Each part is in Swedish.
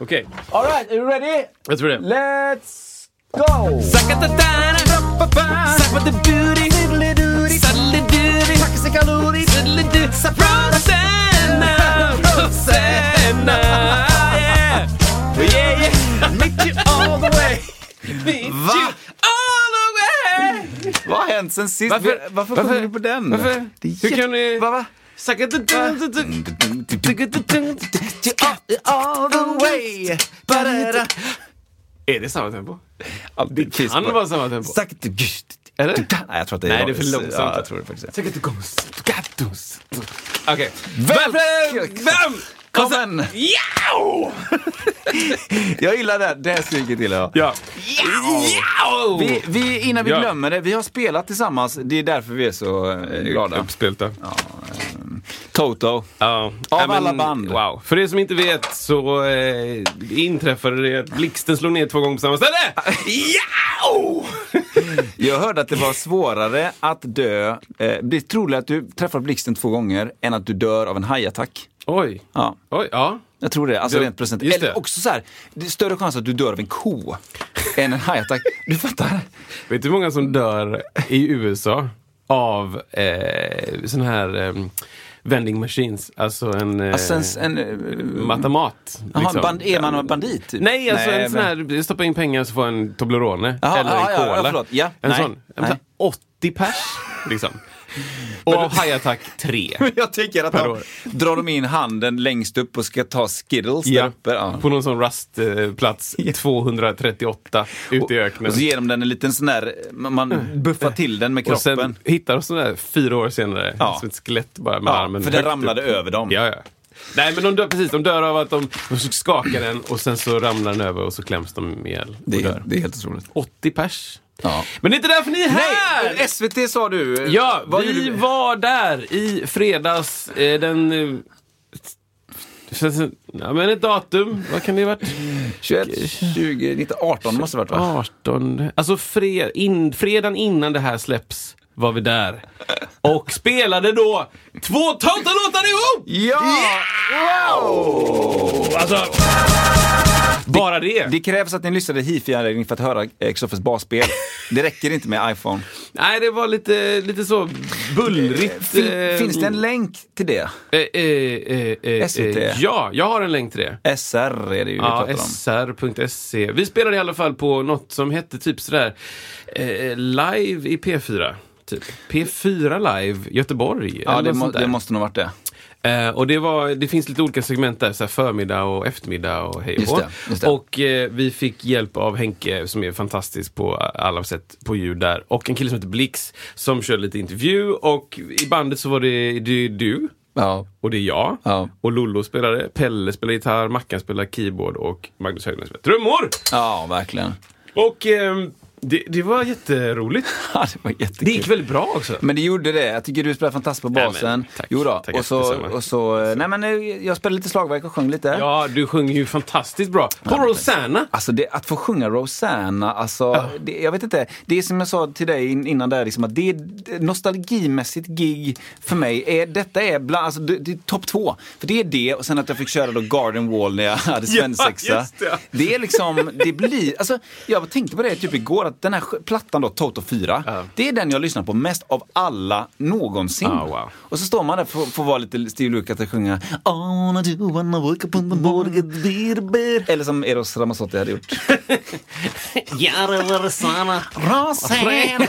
Okej, Alright, are you ready? jag tror det. Let's go! Va? Vad har hänt sen sist? Varför- Vi- varför, varför- sjunger du på den? varför? Det är Hur jätte- kan ni- Va, va? All the way. Ba-da-da. Är det samma tempo? Det kan vara samma tempo. Eller? Nej, jag tror att det är Nej, det är för långsamt. Ja, jag tror det faktiskt. Okej. Vem? Vem? Kom Och så- igen! Jau! Jag gillar det. Det skriket gillar jag. Ja. Jau! Vi, vi, innan vi Ja. glömmer det, vi har spelat tillsammans. Det är därför vi är så eh, glada. Uppspelta. Toto. Ja. Av Ja, men, alla band. Wow. För er som inte vet så eh, inträffade det att blixten slog ner två gånger på samma ställe. Jag hörde att det var svårare att dö. Eh, det är troligt att du träffar blixten två gånger än att du dör av en hajattack. Oj. Ja. Oj, ja. Jag tror det, alltså Du- rent procent. Eller också så här, det är större chans att du dör av en ko än en hajattack. Du fattar? Vet du hur många som dör i USA av eh, sån här eh, vending machines? Alltså en... Eh, Alltså en, en, eh, Matamat. Jaha, liksom. band, är man en bandit? Typ? Nej, alltså en sån men- här, stoppa in pengar så får en Toblerone. Jaha, eller en ja, ja, cola. ja. Ja, en nej, sån. En nej. sån 80 pers, liksom. Och av hajattack 3. Jag tycker att Per de, år. drar de in handen längst upp och ska ta Skittles där Ja, uppe. Ja. på någon sån rastplats 238 ute i öknen. Och så ger de den en liten sån där, man buffar till den med Och sen kroppen. hittar de sån där fyra år senare, Ja. som ett skelett bara med Ja, armen för den ramlade upp. över dem. Ja, ja. Nej, men de dör precis. De dör av att de, de skakar den och sen så ramlar den över och så kläms de ihjäl. Det och är, dör. det är helt otroligt. 80 pers. Ja. Men det är inte därför ni är här! Nej, SVT sa du. Ja, Vad vi gjorde var där i fredags. Eh, den... Eh, ja, men ett datum, vad kan det ha varit? 21, 20, 19, 18 måste det ha varit va? 18. Alltså fred, in, fredagen innan det här släpps var vi där. Och spelade då två Toto-låtar ihop! Ja! Wow! Alltså, bara det. Det krävs att ni lyssnade hifi-anläggning för att höra Christoffers basspel. Det räcker inte med iPhone. Nej, det var lite, lite så bullrigt. Fin, eh, finns det en länk till det? eh, eh, eh, eh, SVT? eh, ja, jag har en länk till det. SR är det ju vi Ja, pratar om. sr.se. Vi spelade i alla fall på något som hette typ sådär eh, live i P4. Typ. P4 live Göteborg. Ja, det, må, det måste nog varit det. Eh, och det, var, det finns lite olika segment där, så förmiddag och eftermiddag och hej och det. Och eh, vi fick hjälp av Henke som är fantastisk på alla sätt på ljud där. Och en kille som heter Blix som kör lite intervju. Och i bandet så var det, det du. Ja. Och det är jag. Ja. Och Lollo spelade, Pelle spelar gitarr, Mackan spelar keyboard och Magnus Högner spelar trummor. Ja, verkligen. Och ehm, det, det var jätteroligt. Ja, det var jättekul. Det gick väldigt bra också. Men det gjorde det. Jag tycker du spelar fantastiskt på Nej, basen. tack. jo då. Tackar Och så, och så, nej men eh, jag spelade lite slagverk och sjöng lite. Ja, du sjunger ju fantastiskt bra. På Rosanna. Alltså det, att få sjunga Rosanna, alltså, det, jag vet inte. Det är som jag sa till dig in- innan där, liksom, att det är nostalgimässigt gig för mig. Är, detta är, bland, alltså, det, det är topp två. För det är det och sen att jag fick köra då Garden Wall när jag hade svensexa. just det. det är liksom, det blir, alltså jag tänkte på det typ igår, att den här plattan då, Toto 4, Ja. det är den jag lyssnar på mest av alla någonsin. Ah, wow. Och så står man där för att vara lite Steve Lucas och sjunga. Eller som Eros Ramazzotti hade gjort. Rosanna. Rosanna.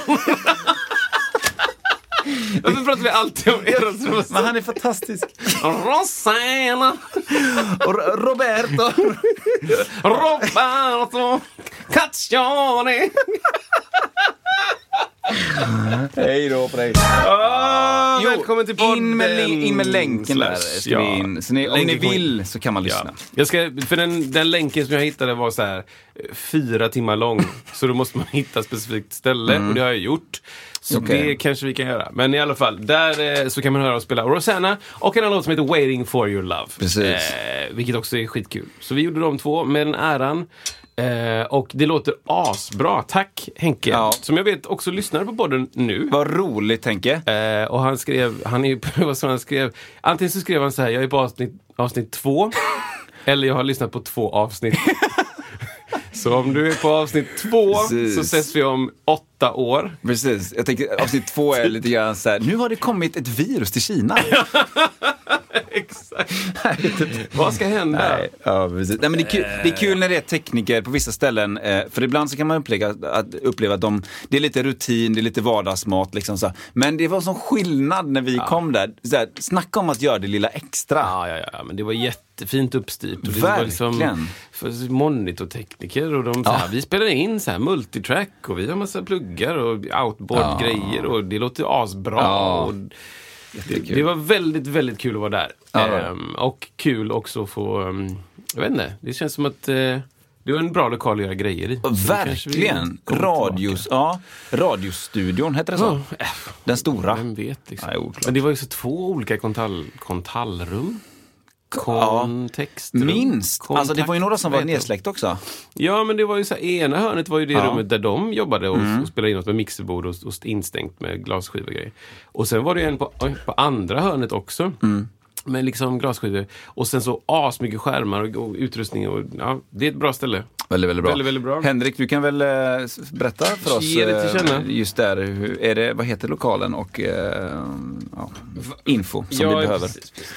Varför pratar vi alltid om Eros Men Rosanna? han är fantastisk. Rosanna. Och Ro- Roberto. Roberto Caccione. Hej då på dig. Ah, Jo, välkommen till podden! In med, li- in med länken där. Ska vi in. Så ni, om ni vill så kan man lyssna. Ja. Jag ska, för den, den länken som jag hittade var så här eh, fyra timmar lång. så då måste man hitta ett specifikt ställe och det har jag gjort. Så. Okej. det kanske vi kan göra. Men i alla fall, där eh, så kan man höra oss spela Rosanna och en annan låt som heter Waiting for your love. Precis. Eh, vilket också är skitkul. Så vi gjorde de två med den äran. Eh, och det låter asbra. Tack Henke, Ja. som jag vet också lyssnar på podden nu. Vad roligt Henke. Eh, och han skrev, han är vad som han skrev, antingen så skrev han så här, jag är på avsnitt, avsnitt två, eller jag har lyssnat på två avsnitt. så om du är på avsnitt två Precis. så ses vi om åtta år. Precis. Jag tänker avsnitt två är lite grann så här. Nu har det kommit ett virus till Kina. Exakt. vad ska hända? Nej, ja, precis. Nej, men det, är kul, det är kul när det är tekniker på vissa ställen. Eh, för ibland så kan man uppleva att, uppleva att de, det är lite rutin, det är lite vardagsmat. Liksom så. Men det var sån skillnad när vi kom där. Så här, snacka om att göra det lilla extra. Ja, ja, ja, men det var jättefint uppstyrt. Och det var liksom Verkligen. för monitortekniker och de, så här, vi spelade in så här multitrack och vi har massa pluggar och outboard-grejer och det låter asbra. Ja. Och det, det var väldigt, väldigt kul att vara där. Ja. Ehm, och kul också att få, um, jag vet inte, det känns som att eh, det var en bra lokal att göra grejer i. Verkligen. Radios, ja, radiostudion, hette det så? Ja, äh, Den stora. vem vet liksom. Nej. Men det var ju så två olika kontall, kontallrum. Kontextrum. Minst. Alltså det var ju några som var nedsläckt också. Ja, men det var ju så här, ena hörnet var ju det Ja. Mm. rummet där de jobbade och, och spelade in något med mixerbord och, och instängt med glasskivor och grejer. Och sen var det ju en på, oj, på andra hörnet också. Mm. Med liksom glasskivor. Och sen så asmycket skärmar och, och utrustning. Och, ja, det är ett bra ställe. Väldigt, väldigt bra. Väldigt, väldigt bra. Henrik, du kan väl eh, berätta för oss Ge det till eh, känna. just där, hur, är det, vad heter lokalen och eh, ja, info som vi behöver. precis, precis.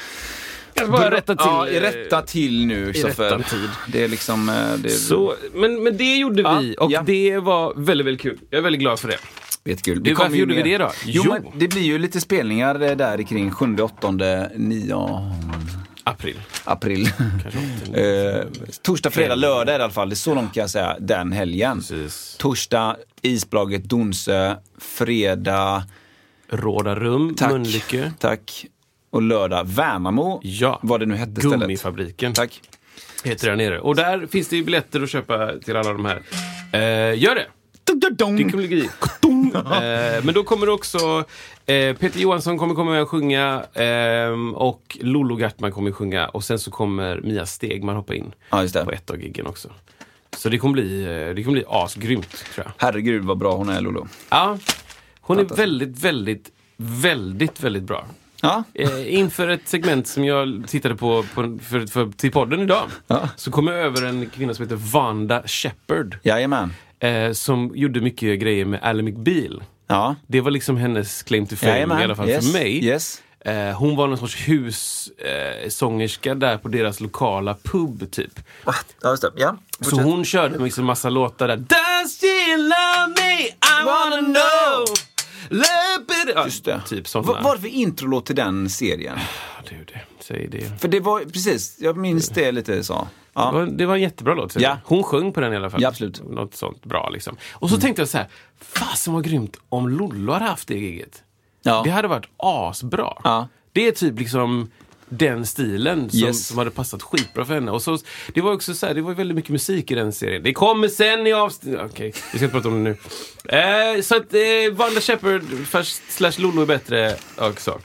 Jag ska bara rätta till. Ja, rätta till nu i tid. Det är liksom... eh, Det är Så, men, men det gjorde Ja, vi och ja. det var väldigt, väldigt kul. Jag är väldigt glad för det. jättekul. Du, varför gjorde vi mer- det då? Jo, Jo. men det blir ju lite spelningar eh, där kring 7, 8, 9 April. april. Kanske. Eh, torsdag, fredag, lördag i alla fall. Det är så långt kan jag säga, den helgen. Precis. Torsdag, Isblaget, Donsö. Fredag, Råda rum, tack. Mölnlycke. Tack. Och lördag, Värnamo. Ja. Vad det nu hette stället. Gummifabriken. Tack. Heter där nere. Och där finns det ju biljetter att köpa till alla de här. Eh, gör det! Det kommer bli grejer. eh, men då kommer också eh, Peter Johansson kommer komma med och sjunga ehm, och Lollo Gartman kommer sjunga och sen så kommer Mia Stegman hoppa in Ja, just på det. ett av giggen också. Så det kommer bli, eh, det kommer bli asgrymt tror jag. Herregud vad bra hon är Lolo. Ja, hon är väldigt, väldigt, väldigt, väldigt bra. Ja, Eh, inför ett segment som jag tittade på, på för, för, till podden idag Ja. så kom jag över en kvinna som heter Vanda Shepard jajamän. eh, som gjorde mycket grejer med Ally McBeal. Ja. Det var liksom hennes claim to fame Jajamän. i alla fall yes. för mig. Yes. Eh, hon var någon sorts hussångerska eh, där på deras lokala pub typ. Ja, just det. Ja. Så hon körde liksom massa låtar där. Does she love me? I wanna know. Ja, Just det. Typ sådana. Vad var det för introlåt till den serien? Du, det, säg det. För det var precis, jag minns det lite så. Det, Ja. var, det var en jättebra låt. Ja. Hon sjöng på den i alla fall. Ja, absolut. Mm. Något sånt bra liksom. Och så tänkte jag så här, fasen vad grymt om Lollo hade haft det giget. Ja. Det hade varit asbra. Ja. Det är typ liksom den stilen som, Yes. som hade passat skitbra för henne. Och så, det var också så här, det var väldigt mycket musik i den serien. Det kommer sen i avsnitt... Okej, vi ska inte prata om det nu. Eh, så att eh, Vanda Shepard slash Lollo är bättre också.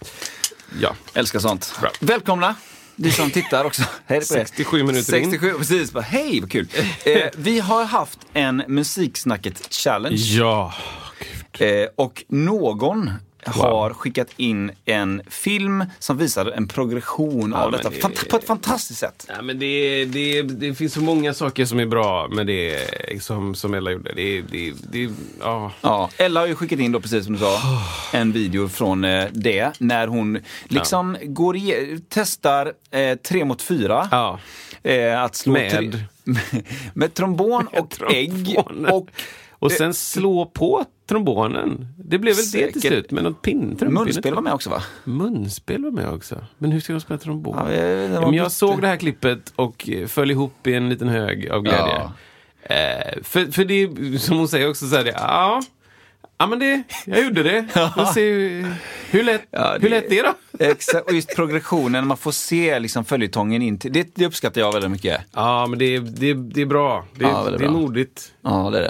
Ja. Älskar sånt. Bra. Välkomna! Ni som tittar också. Hej på er. 67 minuter in. 67, precis. Bara, Hej, vad kul. Eh, vi har haft en Musiksnacket challenge. Ja. Gud. Eh, och någon har skickat in en film som visar en progression av men detta det- Fant- på ett fantastiskt sätt. Ja, men det, det, det finns så många saker som är bra med det som, som Ella gjorde. Det, det, det, ja. Ja, Ella har ju skickat in då, precis som du sa, en video från eh, det. När hon liksom går i, testar eh, tre mot fyra. Ja. Eh, att slå Med? Med trombon och ägg. Trombonen. Och Och sen slå på trombonen. Det blev väl det Säkert. till slut med något pin, munspel var med också va? Munspel var med också. Men hur ska de spela trombon? Ja, Ja, det var men jag lite- såg det här klippet och eh, föll ihop i en liten hög av glädje. Ja. Eh, för, för det är, som hon säger också så här, det, ja, Ja, men det, jag gjorde det. Får se hur, lätt, Ja, hur lätt det då. Exakt, och just progressionen, man får se liksom följetongen in till, det, det uppskattar jag väldigt mycket. Ja, men det, är- det, det är bra. Det, Ja, det är bra. modigt. Ja, det är det.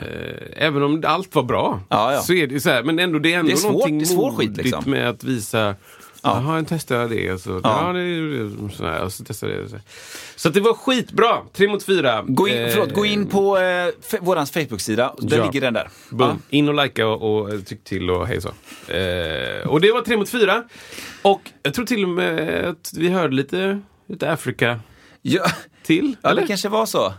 Eh, Även om allt var bra, Ja, ja. så är det så här. Men ändå, det är ändå Det är svårt, någonting det är svår skit, modigt liksom. med att visa Jaha, jag testade det. Och så, ja. det, är- så, här, och så testade det. Så, så det var skitbra. Tre mot fyra. Gå in, Eh, förlåt, gå in på eh, vårans Facebook-sida, där Ja. ligger den där. Boom. In och likea och, och tyck till och hej så. Eh, och det var tre mot fyra. Och jag tror till och med att vi hörde lite, lite Afrika Ja, till. ja eller? det kanske var så.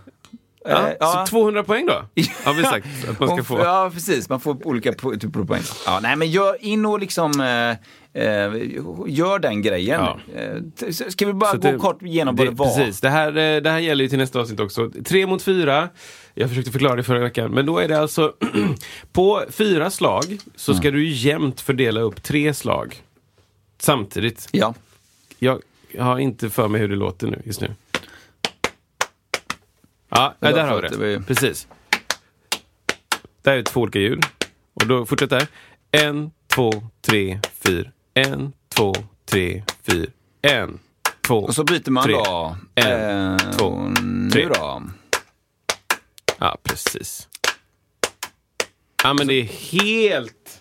Ja, Eh, Så 200 poäng då? Har vi sagt att man ska få. Ja, precis. Man får olika po- typer av poäng. Ja, nej, men gör in och liksom eh, eh, gör den grejen. Ja. Eh, ska vi bara Så gå det- kort igenom vad det, var? Precis, det här, eh, det här gäller ju till nästa avsnitt också. Tre mot fyra. Jag försökte förklara det förra veckan, men då är det alltså på fyra slag så ska du jämnt fördela upp tre slag samtidigt. Ja. Jag har inte för mig hur det låter nu just nu. Ja, var där har vi det. det ju- Precis. Där är två olika ljud. Och då fortsätter En, två, tre, fyra. En, två, tre, fyra. En, två, Och så byter man tre. då. En, Eh, två, tre. Nu då. Ja, precis. Ja, men det är helt...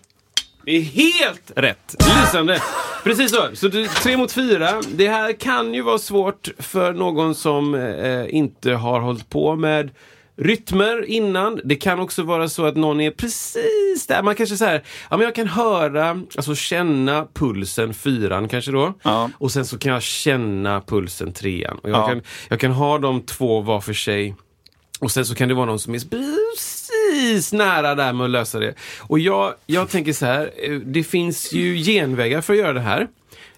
Det är helt rätt! Lysande! Precis så. Så det, tre mot fyra. Det här kan ju vara svårt för någon som eh, inte har hållit på med rytmer innan. Det kan också vara så att någon är precis där. Man kanske så här, ja men jag kan höra, alltså känna pulsen fyran kanske då. Ja. Och sen så kan jag känna pulsen trean. Och jag, Ja. kan, jag kan ha de två var för sig. Och sen så kan det vara någon som är precis nära där med att lösa det. Och jag, jag tänker så här, eh, det finns ju genvägar för att göra det här.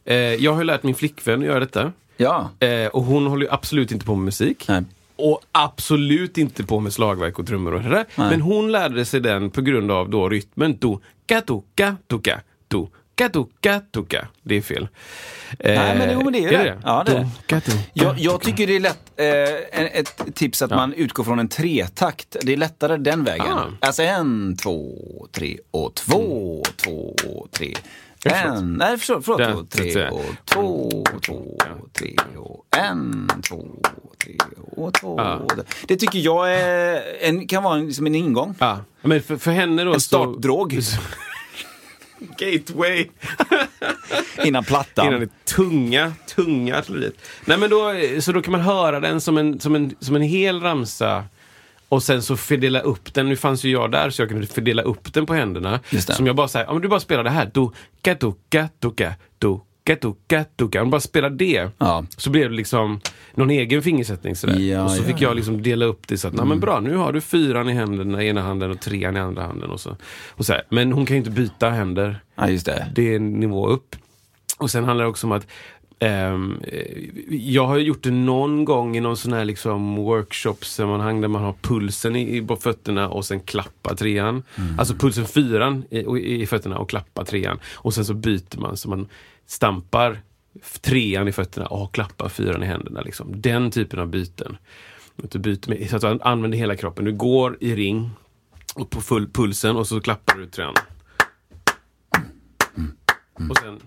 Eh, Jag har ju lärt min flickvän att göra detta. Ja. Eh, Och hon håller ju absolut inte på med musik. Nej. Och absolut inte på med slagverk och trummor och sådär. Men hon lärde sig den på grund av då rytmen. Do-ka, do-ka, do-ka, do-ka, do-ka, do-ka. Det är fel. Nej, men jo, men det är det. Ja, det är det. Do-ka, do-ka, Jag, jag tycker det är lätt, eh, ett tips att man utgår från en tretakt. Det är lättare den vägen. Ah. Alltså en, två, tre och två, två, tre. En, nej förlåt, förlåt. Tre och två, två, tre och en, två, tre och två. Ja. Det tycker jag är en, kan vara en, liksom en ingång. Ja, men för, för henne då En så... Gateway. innan plattan. Innan det tunga, tunga artilleriet. Nej men då, så då kan man höra den som en, som en, som en hel ramsa. Och sen så fördela upp den. Nu fanns ju jag där så jag kunde fördela upp den på händerna. Som jag bara säger, ja men du bara spelar det här. Do-ka, do-ka, do-ka, do-ka, do-ka, do-ka. Om du bara spelar det. Ja. Så blev det liksom någon egen fingersättning sådär. Ja, och så ja, fick ja. jag liksom dela upp det så att, mm. men bra, nu har du fyran i händerna i ena handen och trean i andra handen. Och så. Och så här. Men hon kan ju inte byta händer Ja, just det. det är en nivå upp. Och sen handlar det också om att eh, jag har gjort det någon gång i någon sån här liksom workshop-sammanhang där man har pulsen i, i fötterna och sen klappar trean. Alltså pulsen fyran i, i fötterna och klappar trean. Och sen så byter man så man stampar trean i fötterna och klappar fyran i händerna. Liksom. Den typen av byten. Att du byter med, så att du använder hela kroppen. Du går i ring och på full pulsen och så klappar du trean. Och sen...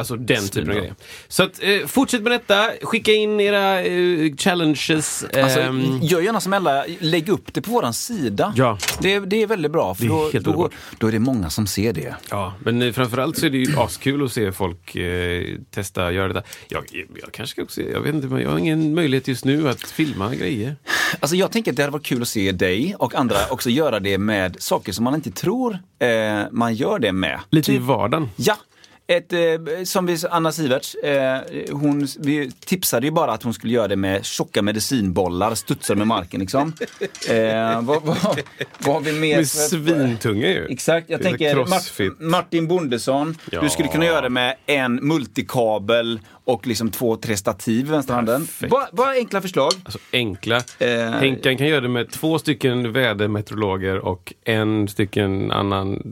Alltså den typen av grejer. Så att, eh, fortsätt med detta. Skicka in era eh, challenges. Alltså, ehm, gör gärna som Ella, lägg upp det på våran sida. Ja. Det, det är väldigt bra, för Det är då, då, då är det många som ser det. Ja, men eh, framförallt så är det ju askul att se folk eh, testa göra detta. Jag, jag kanske ska också, jag vet inte, men jag har ingen möjlighet just nu att filma grejer. Alltså jag tänker att det hade varit kul att se dig och andra också göra det med saker som man inte tror eh, man gör det med. Lite i Typ- vardagen. Ja, ett, eh, som vi, Anna Siverts, eh, hon, vi tipsade ju bara att hon skulle göra det med tjocka medicinbollar, studsar med marken liksom. Eh, vad, vad, vad har vi mer? Med svintunga ju. Exakt, jag tänker. Mart- Martin Bondesson. Ja. Du skulle kunna göra det med en multikabel och liksom två, tre stativ i vänsterhanden. Bara, bara enkla förslag. Alltså enkla. Eh, Henkan kan göra det med två stycken vädermeteorologer och en stycken annan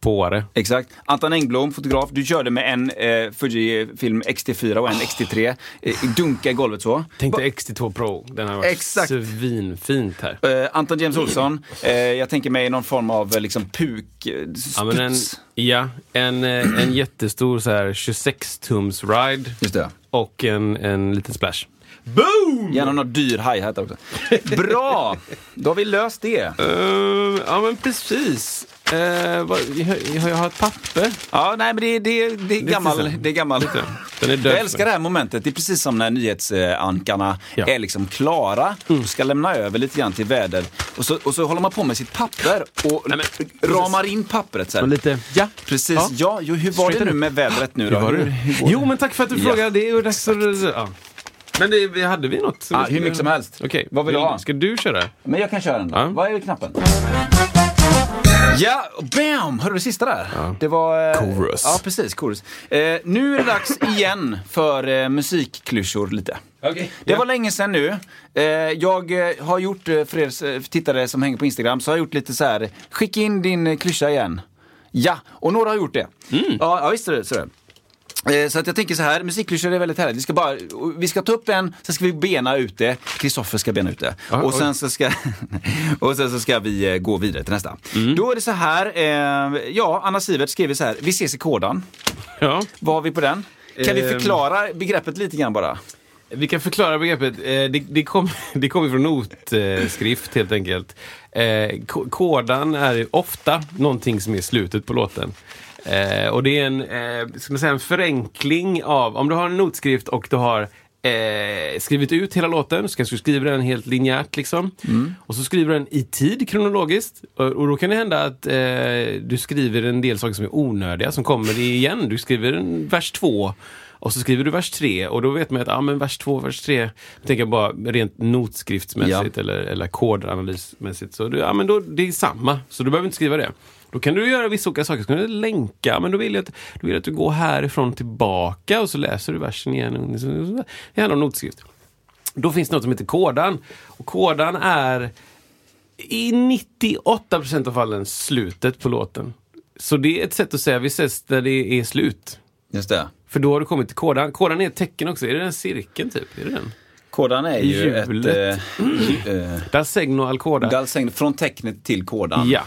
påare. Exakt. Anton Engblom, fotograf. Du körde med en eh, Fujifilm X-T4 och en X-T3. Eh, dunka i golvet så. Tänkte X-T2 Pro. Den har varit Exakt. svinfint här. Eh, Anton James Olsson. Eh, jag tänker mig någon form av eh, liksom puk... Eh, Ja, studs. Ja, en, eh, en jättestor så här 26-tums ride Just det. och en, en liten splash. Boom! Gärna någon dyr hi-hat också. Bra! Då har vi löst det. Eh, ja, men precis. Uh, vad, jag, jag, har ett papper. Ja, nej men det, det, det är gammal... Det är gammal. Den är död. Jag älskar det här momentet. Det är precis som när nyhetsankarna Ja. är liksom klara och ska lämna över lite grann till väder. Och så, och så håller man på med sitt papper och Nej, men- ramar in pappret. Så här. Lite, ja. Precis. Ja. Ja, jo, hur var det Straighten nu med vädret nu då? Hur det? Hur Jo, men tack för att du Ja. frågar. Det är dags. Ja. Men det, hade vi något? Ja, hur mycket som helst. Okej. Vad vill du ha? Ska du köra? Men jag kan köra den då. Ja. Vad är knappen? Ja, bam! Hörde du det sista där? Det var... eh, Chorus. Ja, precis. Chorus. Eh, nu är det dags igen för eh, musikklyschor lite. Okej. Det var länge sedan nu. Eh, jag eh, har gjort, eh, för er tittare som hänger på Instagram, så har jag gjort lite så här. skicka in din klyscha igen. Ja, och några har gjort det. Mm. Ja, ja, visst är det så. Eh, Så att jag tänker så här, musikklyschor är väldigt härligt. Vi ska, bara, vi ska ta upp en, sen ska vi bena ut det. Kristoffer ska bena ut det. Ja, och, sen oj. så ska, och sen så ska vi eh, gå vidare till nästa. Mm. Då är det så här, eh, ja, Anna Sivert skriver så här, vi ses i kodan. Ja. Vad har vi på den? Kan vi Ehm. förklara begreppet lite grann bara? Vi kan förklara begreppet. Eh, Det, det kommer det kommer från notskrift helt enkelt. Eh, k- Kodan är ofta någonting som är slutet på låten. Eh, och det är en, eh, ska man säga, en förenkling av, om du har en notskrift och du har eh, skrivit ut hela låten, så kanske du skriver den helt linjärt liksom. Och så skriver du den i tid kronologiskt. Och, och då kan det hända att eh, du skriver en del saker som är onödiga, som kommer igen. Du skriver en vers två och så skriver du vers tre och då vet man att ah, men vers två, vers tre, jag tänker bara rent notskriftsmässigt eller, eller kodanalysmässigt. Så du, ja, men då, det är samma, så du behöver inte skriva det. Då kan du göra vissa olika saker. Så kan du länka, men då vill jag att, då vill att du går härifrån tillbaka och så läser du versen igen. Det handlar om notskrift. Då finns det något som heter kodan. Och kodan är i 98% av fallen slutet på låten. Så det är ett sätt att säga vi ses där det är slut. Just det. För då har du kommit till kodan. Kodan är ett tecken också. Är det den cirkeln typ? Är det den? Kodan är ju ett... Hjulet. Eh, eh, Där segno al koda. Dalsäng, från tecknet till kodan. Ja.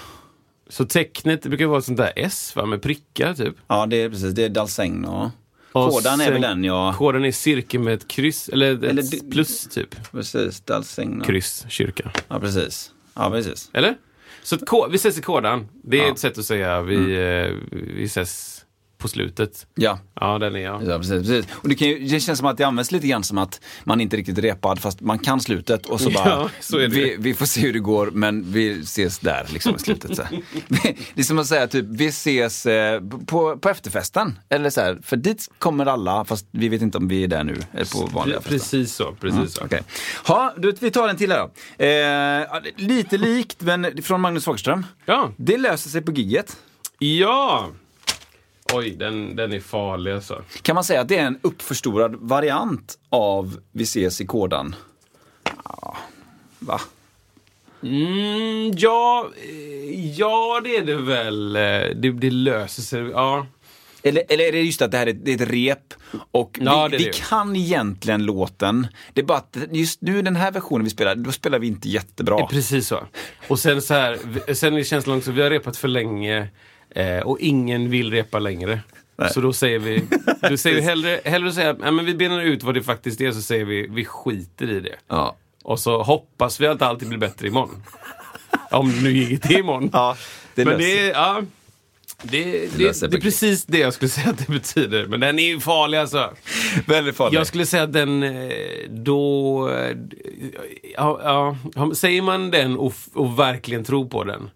Så tecknet det brukar vara ett sånt där S va, med prickar typ. Ja, det är precis. Det är Dalsängno. Och Kodan är väl den, ja. Koden är cirkel med ett kryss, eller ett Eller plus typ. Precis, Dalsängno. Kryss, kyrka. Ja, precis. Ja, precis. Eller? Så vi ses i kodan. Det är Ja. Mm. ett sätt att säga vi, eh, vi ses på slutet. Ja. Ja, den är jag. Ja, precis, precis. Och det, kan ju, det känns som att det används lite grann som att man inte riktigt repad fast man kan slutet och så Ja, bara, så är det. Vi, vi får se hur det går men vi ses där liksom i slutet. Så. det är som att säga typ, vi ses eh, på, på efterfesten. Eller så här, för dit kommer alla fast vi vet inte om vi är där nu. På vanliga festen. Precis så. Precis så. Okej. Ha, du, vi tar en till här då. Eh, ja, lite likt men från Magnus Fagerström. Ja. Det löser sig på gigget. Ja! Oj, den, den är farlig alltså. Kan man säga att det är en uppförstorad variant av Vi ses i kodan? Ja, va? Mm, ja, eh, ja, det är det väl. Eh, Det, det löser sig. Ja. Eller, eller är det just att det här är, det är ett rep och Ja, vi, det är vi det. kan egentligen låten. Det är bara att just nu den här versionen vi spelar, då spelar vi inte jättebra. Precis så. Och sen så här, sen är känslan också, vi har repat för länge eh, och ingen vill repa längre. Nej. Så då säger vi, du säger hellre, hellre säga, ja, men vi benar ut vad det faktiskt är, så säger vi, vi skiter i det. Ja. Och så hoppas vi att allt blir bättre imorgon. Om det nu gick till imorgon. Ja, det men löser det, är- ja, det, det, löser det, är precis det jag skulle säga att det betyder. Men den är ju farlig alltså. Väldigt farligt. Jag skulle säga att den eh, då... Ja, ja, säger man den och, och verkligen tror på den.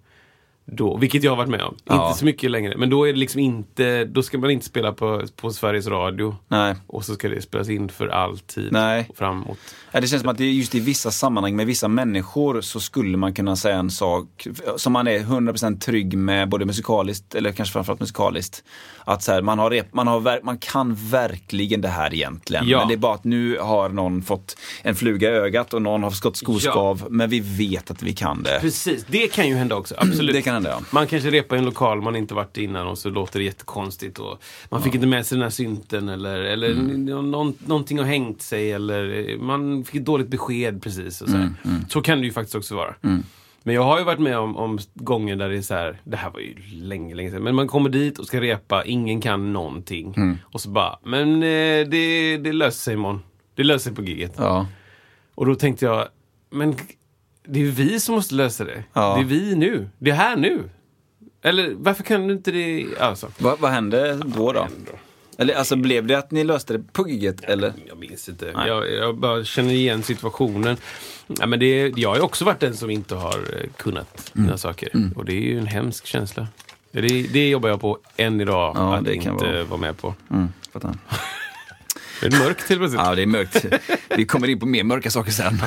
Då, vilket jag har varit med om. Ja. Inte så mycket längre. Men då är det liksom inte... Då ska man inte spela på, på Sveriges Radio. Nej. Och så ska det spelas in för alltid. Nej. Och framåt. Ja, det känns som att det är just i vissa sammanhang med vissa människor så skulle man kunna säga en sak som man är 100% trygg med, både musikaliskt eller kanske framförallt musikaliskt. Att så här, man, har rep, man, har, man kan verkligen det här egentligen. Ja. Men det är bara att nu har någon fått en fluga i ögat och någon har skott skoskav. Men vi vet att vi kan det. Precis, det kan ju hända också. Absolut. Det kan hända ja. Man kanske repar i en lokal man inte varit i innan och så låter det jättekonstigt. Och man fick inte med sig den här synten eller, eller Mm. någon, någonting har hängt sig eller man fick ett dåligt besked precis. Och så, här. Mm, så kan det ju faktiskt också vara. Men jag har ju varit med om, om gånger där det är så här, det här var ju länge, länge sedan, men man kommer dit och ska repa, ingen kan någonting. Mm. Och så bara, men eh, det, det löser sig imorgon. Det löser sig på giget. ja. Och då tänkte jag, men det är ju vi som måste lösa det. Ja. Det är vi nu. Det är här nu. Eller varför kan du inte det? Alltså. Vad, vad hände då då? Eller alltså blev det att ni löste det på gigget eller? Jag minns inte. Jag, jag bara känner igen situationen. Ja, men det, jag har ju också varit den som inte har eh, kunnat Mm. mina saker. Och det är ju en hemsk känsla. Det, det jobbar jag på än idag Ja, att inte vara. vara med på. Mm, Det är mörkt helt plötsligt. Ja, det är mörkt. Vi kommer in på mer mörka saker sen.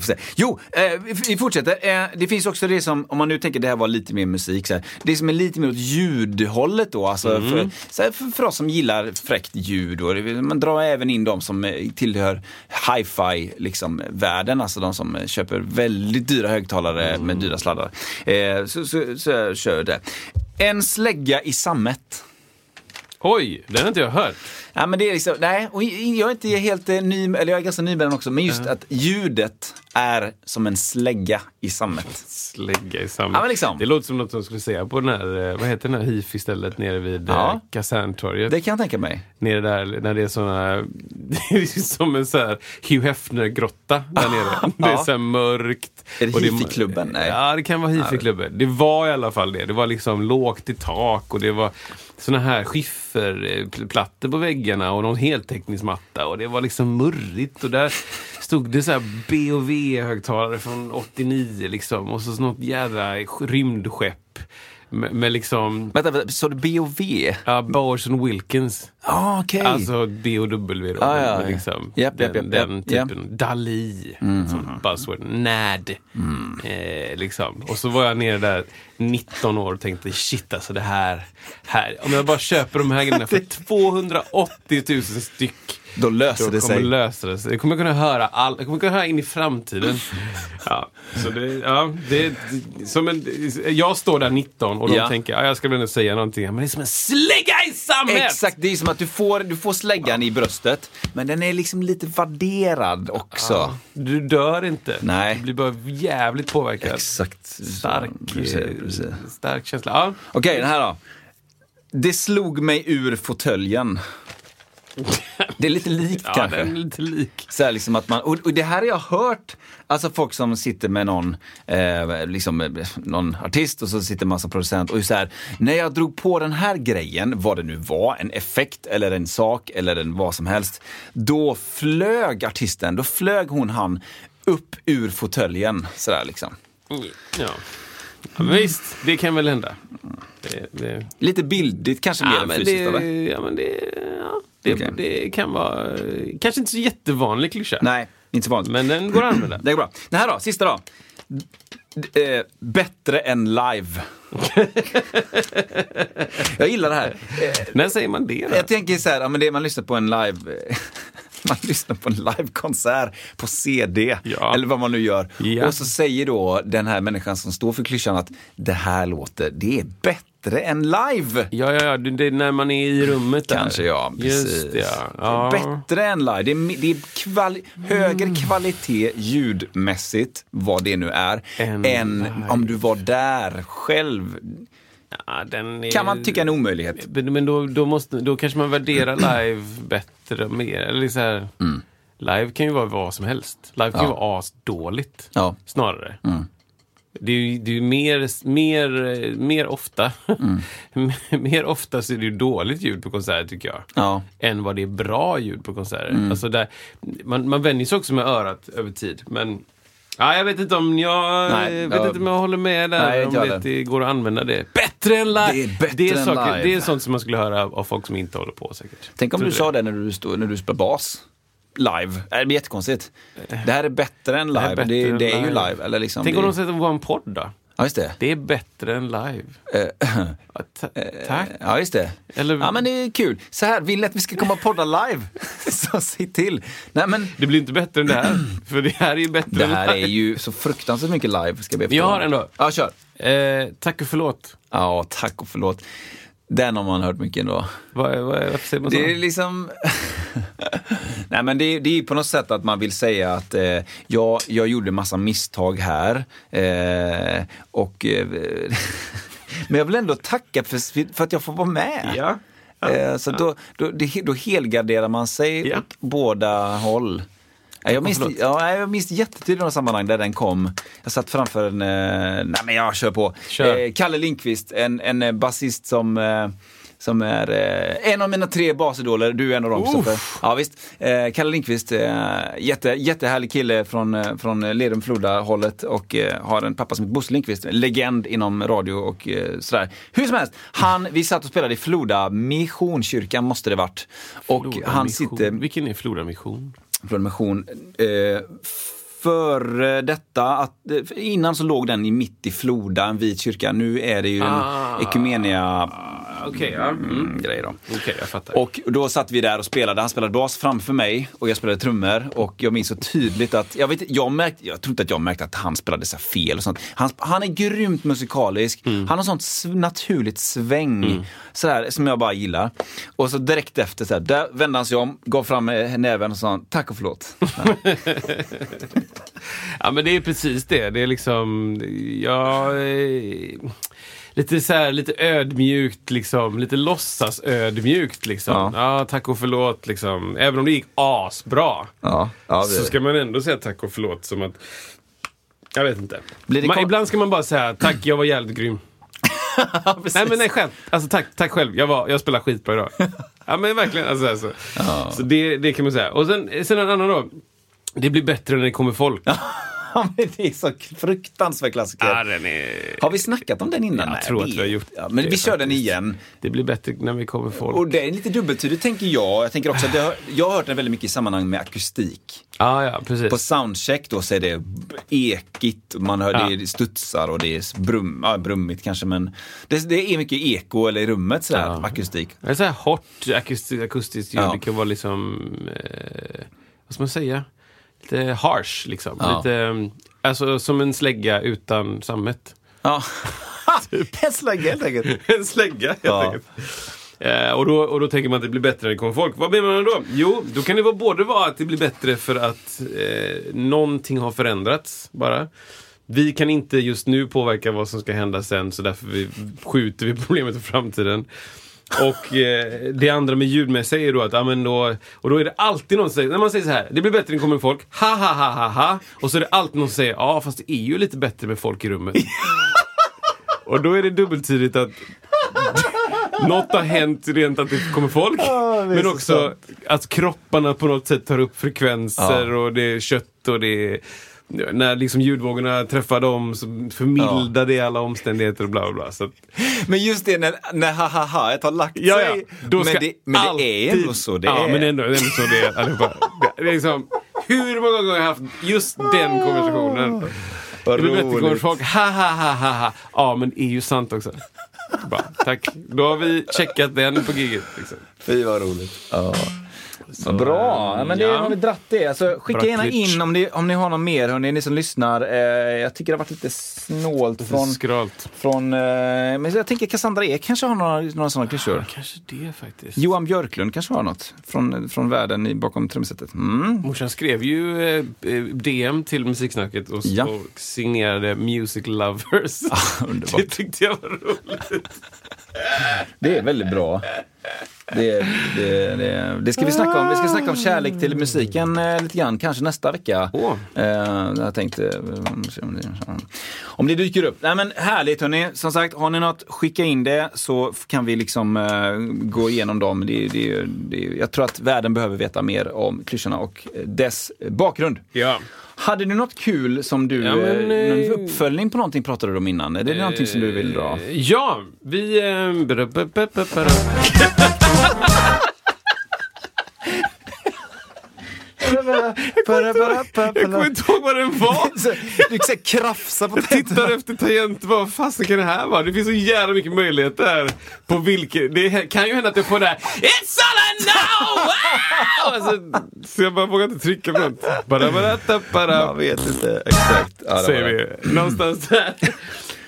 Se. Jo, eh, vi- fortsätter. Eh, det finns också det som, om man nu tänker det här var lite mer musik, så här, det som är lite mer åt ljudhållet då. Alltså Mm. för, så här, för, för oss som gillar fräckt ljud. Och man drar även in de som eh, tillhör hi-fi liksom, världen, alltså de som köper väldigt dyra högtalare Mm. med dyra sladdar. Så, så, så jag kör det. En slägga i sammet. Oj, den har inte jag hört. Ja, men det är liksom, nej, och jag är inte helt eh, ny, eller jag är ganska ny med den också, men just att ljudet är som en slägga i sammet. Slägga i samma. Ja, men liksom. Det låter som något de skulle säga på den här, eh, vad heter den här hifi-stället nere vid Ja. ja. Kaserntorget. Det kan jag tänka mig. Nere där, när det är såna, det är som en så här Hugh Hefner-grotta där nere. Det är så här mörkt. Är det hifi-klubben? Ja, det kan vara hifi-klubben. Det var i alla fall det. Det var liksom lågt i tak och det var såna här skifferplattor eh, på väggarna och någon heltäckningsmatta. Och det var liksom murrigt. Och där stod det så här BOV-högtalare från 89 liksom. Och så något jädra rymdskepp med, med liksom Vänta, sa du BOV? Ja, Bowers and Wilkins. Ah, okej. Alltså B-O-W då. Ah, ja, ja. liksom, japp, den, japp, den japp, japp. typen. Dali, som buzzword. NAD. Mm. Eh, liksom. Och så var jag nere där 19 år och tänkte shit alltså det här, här. Om jag bara köper de här grejerna för 280 000 styck. Då löser Då det sig. lösa det sig. Jag kommer kunna höra all, jag kommer kunna höra in i framtiden. Ja, så det, ja, det, det, som en, jag står där 19 och de Ja. tänker ja, jag ska väl ändå säga någonting. Men det är som en slägga i sammet! Exakt, det är som att du får, du får släggan i bröstet, men den är liksom lite vadderad också. Ja, du dör inte. Nej. Du blir bara jävligt påverkad. Exakt. Stark, Precis, eh, precis. stark känsla. Ja. Okej, den här då. Det slog mig ur fåtöljen. Det är lite likt Ja, kanske. lite lik. Så liksom att man, och, det här har jag hört, alltså folk som sitter med någon, eh, liksom, eh, någon artist och så sitter man som producent och så här, när jag drog på den här grejen, vad det nu var, en effekt eller en sak eller en vad som helst, då flög artisten, då flög hon han upp ur fåtöljen sådär liksom. Ja. ja visst, det kan väl hända. Det, det, Lite bildigt kanske mer ja, än fysiskt det, ja, men det, ja, det, Okej. det kan vara, eh, kanske inte så jättevanlig klyscha. Nej, inte så vanligt. Men den går att använda. Det går bra. Den här då, sista då. Eh, bättre än live. jag gillar det här. Eh, När säger man det då? jag tänker så här, ja, men det, man lyssnar på en live... Man lyssnar på en livekonsert på CD, Ja. eller vad man nu gör. Ja. Och så säger då den här människan som står för klyschan att det här låter, det är bättre än live. Ja, ja, ja, det, är när man är i rummet där. Kanske ja, precis. Just det, ja. ja. Bättre än live. Det är, det är kvali- högre kvalitet ljudmässigt, vad det nu är, Än än om du var där själv. Ja, är... Kan man tycka en omöjlighet. Men då, då, måste, då kanske man värderar live bättre och mer. Eller så här, Live kan ju vara vad som helst. Live kan ju Mm. Ja. vara asdåligt. Ja. Mm. Det är ju, det är ju mer, mer, mer ofta. Mm. mer ofta så är det ju dåligt ljud på konserter tycker jag. Ja. Än vad det är bra ljud på konserter. Mm. Alltså där, man, man vänjer sig också med örat över tid. Men ja, jag vet inte om jag, Nej, vet ja. inte om jag håller med där. Nej, om det, det går att använda det. Bättre än live! Det är bättre det är, än saker, live. det är sånt som man skulle höra av, folk som inte håller på säkert. Tänk om Tror du sa det när du, stod, när du spelar bas. Live. Det blir jättekonstigt. Det här är bättre än Det live. är Det, bättre än det är ju live. live. Eller liksom, Tänk det, om de det var en podd då? Ja, just det. Det är bättre än live. Eh, Ja, tack. Ja, just det. Eller- Ja, men det är kul. Så här, vill ni att vi ska komma och podda live? Så se till. Nej, men Det blir inte bättre än det här. För det här är ju bättre det än här live. är ju så fruktansvärt mycket live. Ska jag be Jag har en då. Ja, kör. Eh, tack och förlåt. Ja, tack och förlåt. Den har man hört mycket ändå. Vad, vad, varför säger man så? Det är liksom... Nej men det, det är på något sätt att man vill säga att eh, jag, jag gjorde massa misstag här. Eh, och... Eh, men jag vill ändå tacka för, för att jag får vara med. Ja. Eh, så Då, då, det, då helgarderar man sig Ja. åt båda håll. Ja, Jag minns, förlåt. ja, jag minns jättetydligt några sammanhang där den kom. Jag satt framför en, eh, nej men jag kör på. Kör. Eh, Kalle Lindqvist, en, en eh, basist som eh, som är eh, en av mina tre basidoler, du är en av dem Uff. Stoffe. Ja visst. Eh, Kalle Lindqvist, eh, jätte, jättehärlig kille från, eh, från Lerum Floda hållet och eh, har en pappa som heter Bosse Lindqvist, legend inom radio och eh, sådär. Hur som helst, han, vi satt och spelade i Floda Missionskyrkan måste det varit. Och Flora han Mission. sitter, Vilken är Flora Mission? Mission, eh, före detta, att, eh, innan så låg den i mitt i Floda, en vit kyrka. Nu är det ju en Ah. ekumenia Okej, ja. Mm. mm, grej då. Okej, jag fattar. Och då satt vi där och spelade. Han spelade bas framför mig och jag spelade trummor. Och jag minns så tydligt att, jag, vet, jag, märkte, jag tror inte att jag märkte att han spelade så fel och sånt. Han, han är grymt musikalisk. Mm. Han har sånt naturligt sväng. Sådär, som jag bara gillar. Och så direkt efter, så där vände han sig om, gav fram eh, näven och sa tack och förlåt. Ja men det är precis det. Det är liksom, ja, eh, lite så här, lite ödmjukt liksom. Lite låtsas ödmjukt liksom. Ja. Ja. tack och förlåt liksom. Även om det gick asbra. Ja, ja, Så ska man ändå säga tack och förlåt som att jag vet inte. Det man, ibland ska man bara säga tack, jag var jävligt grym. nej men nej skämt. Alltså tack, tack själv. Jag, var, jag spelar skitbra idag. ja men verkligen. Alltså, alltså. Så det, det kan man säga. Och sen, sen en annan då. Det blir bättre när det kommer folk. Ja, men det är så fruktansvärt klassiker. Ja, den är... Har vi snackat om den innan? Jag Nej, tror att vi har gjort ja, Men det vi kör den faktiskt. igen. Det blir bättre när vi kommer folk. Och det är lite dubbeltydigt tänker jag. Jag tänker också att har, jag har hört den väldigt mycket i sammanhang med akustik. Ja, ja, precis. På soundcheck då så är det ekigt, man hör Ja. det studsar och det är brum, ja, brummigt kanske men det, det är mycket eko eller i rummet sådär, Ja. akustik. Det är så här hårt akustiskt, akustiskt ljud. Det kan vara liksom, eh, vad ska man säga? Lite harsh liksom. Ja. Lite, eh, alltså som en slägga utan sammet. Ja. en slägga helt enkelt. en slägga helt Ja. enkelt. Eh, och, då, och då tänker man att det blir bättre när det kommer folk. Vad menar man då? Jo, då kan det vara både vara att det blir bättre för att eh, någonting har förändrats bara. Vi kan inte just nu påverka vad som ska hända sen så därför vi skjuter vi problemet på framtiden. Och eh, det andra med ljudmässiga är då att, ja men då, och då är det alltid någon som säger, när man säger så här, det blir bättre det kommer folk, ha ha ha ha ha. Och så är det alltid någon som säger, ja fast det är ju lite bättre med folk i rummet. och då är det dubbeltydigt att något har hänt rent att det kommer folk. Det är men så också sant. att kropparna på något sätt tar upp frekvenser Ja. och det är kött och det är när liksom ljudvågorna träffar dem så förmildrar det alla omständigheter och bla bla. Så Men just det när, när ha-ha-ha har lagt ja, ja, sig. då men det, men det alltid, är ändå så. Det ja, är. men ändå, ändå så det är allihopa. Det är liksom, hur många gånger har jag haft just den konversationen? Vad Det blir bättre kommer roligt. folk, ha ha ha ha ha. Ja, men det är ju sant också. Bara, tack. Då har vi checkat den på giget. Liksom. Fy vad roligt. Ja. Vad bra, ja, men det ja. har vi dratt det. Alltså, skicka Bra gärna klitsch. in om ni, om ni har något mer, hörni, ni som lyssnar. Eh, jag tycker det har varit lite snålt från... Skralt. från eh, men jag tänker Cassandra Ek kanske har några, några sådana klyschor. Kanske det faktiskt. Johan Björklund kanske har något från, från världen i, bakom trumsetet. Mm. Morsan skrev ju eh, eh, DM till Musiksnacket och, Ja. och signerade Music Lovers. underbart. det tyckte jag var roligt. Det är väldigt bra. Det, det, det, det ska vi snacka om. Vi ska snacka om kärlek till musiken eh, lite grann, kanske nästa vecka. Eh, jag tänkte, eh, om det, dyker upp. Nej men härligt hörni. Som sagt, har ni något, skicka in det så kan vi liksom eh, gå igenom dem. Jag tror att världen behöver veta mer om klyschorna och dess bakgrund. Ja. Hade du något kul som du, Ja, men, eh, någon eh, uppföljning på någonting pratade du om innan? Är det någonting som du vill dra? Eh, Ja, vi... Eh, bra, bra, bra, bra, bra. Jag kommer inte ihåg vad den var. Du kan krafsa på Tittar efter tangent, vad fasen kan det här vara? Det finns så jävla mycket möjligheter. På vilket, det kan ju hända att jag får det här It's all I know! Wow! Alltså, så jag bara vågar inte trycka på något. Jag vet inte exakt. Ja, Säger vi. Någonstans där.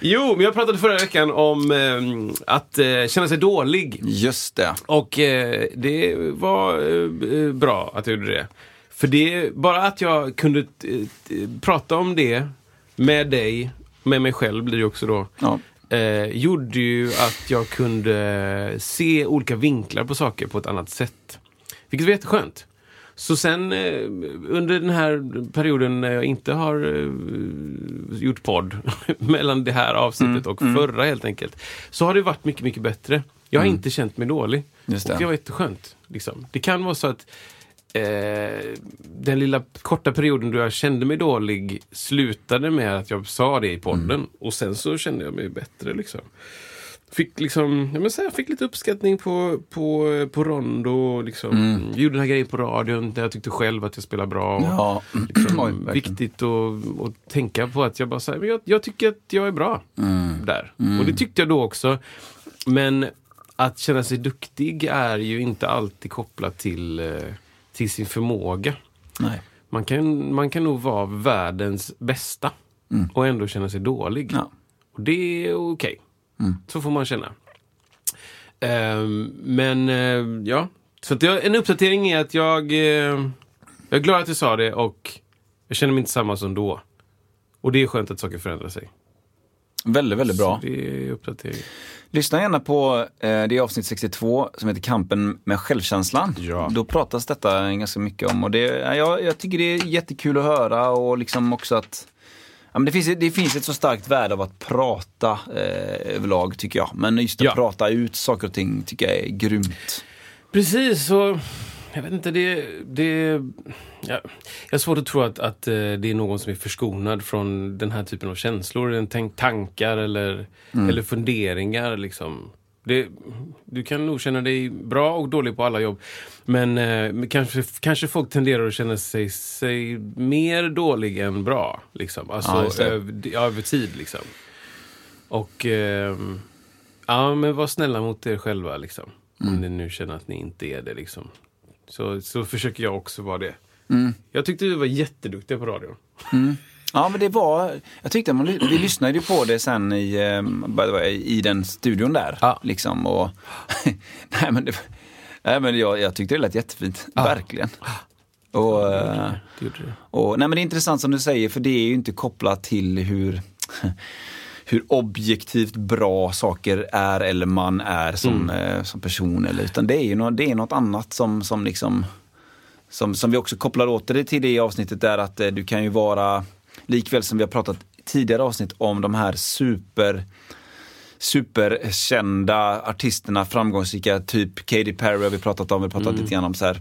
Jo, men jag pratade förra veckan om eh, att eh, känna sig dålig. Just det. Och eh, det var eh, bra att jag gjorde det. För det, bara att jag kunde eh, prata om det med dig, med mig själv blir det också då. Ja. Eh, gjorde ju att jag kunde se olika vinklar på saker på ett annat sätt. Vilket var jätteskönt. Så sen eh, under den här perioden när jag inte har eh, gjort podd, mellan det här avsnittet och förra helt enkelt, så har det varit mycket, mycket bättre. Jag har inte känt mig dålig. Just Och det. det var jätteskönt. Liksom. Det kan vara så att eh, den lilla korta perioden då jag kände mig dålig slutade med att jag sa det i podden. Och sen så kände jag mig bättre. Liksom. Fick, liksom, ja, men så här, fick lite uppskattning på, på, på Rondo. Liksom. Gjorde den här grejen på radion där jag tyckte själv att jag spelade bra. Och, Ja. liksom, Oj, viktigt att, att tänka på att jag bara säger, men jag, jag tycker att jag är bra där. Och det tyckte jag då också. Men att känna sig duktig är ju inte alltid kopplat till, eh, till sin förmåga. Nej. Man kan, man kan nog vara världens bästa och ändå känna sig dålig. Ja. Och det är okej. Så får man känna. Ehm, men eh, ja, så jag, en uppdatering är att jag, eh, jag är glad att jag sa det och jag känner mig inte samma som då. Och det är skönt att saker förändrar sig. Väldigt, väldigt bra. Så det är uppdatering. Lyssna gärna på eh, det avsnitt 62 som heter Kampen med självkänslan. Ja. Då pratas detta ganska mycket om och det, ja, jag, tycker det är jättekul att höra och liksom också att ja, men det, finns, det finns ett så starkt värde av att prata eh, överlag tycker jag. Men just att Ja. prata ut saker och ting tycker jag är grymt. Precis, så jag vet inte, det... det ja, jag har svårt att tro att, att eh, det är någon som är förskonad från den här typen av känslor, tankar eller, eller funderingar. Liksom. Det, du kan nog känna dig bra och dålig på alla jobb. Men eh, kanske, kanske folk tenderar att känna sig, sig mer dålig än bra. Liksom. Alltså Ja, över, över tid. Liksom. Och ehm, ja, men var snälla mot er själva. Liksom. Om ni nu känner att ni inte är det. Liksom. Så, så försöker jag också vara det. Jag tyckte du var jätteduktig på radion. Ja men det var, jag tyckte man, vi lyssnade ju på det sen i, eh, way, i den studion där. Ja. Liksom och, nej men, det, nej, men jag, jag tyckte det lät jättefint, verkligen. Och, eh, och, nej men det är intressant som du säger för det är ju inte kopplat till hur hur objektivt bra saker är eller man är som, eh, som person. Eller, utan det är ju något, det är något annat som, som liksom som, som vi också kopplar åter till det i avsnittet där att eh, du kan ju vara, likväl som vi har pratat tidigare avsnitt om de här super superkända artisterna, framgångsrika, typ Katy Perry har vi pratat om, vi har pratat lite grann om så här.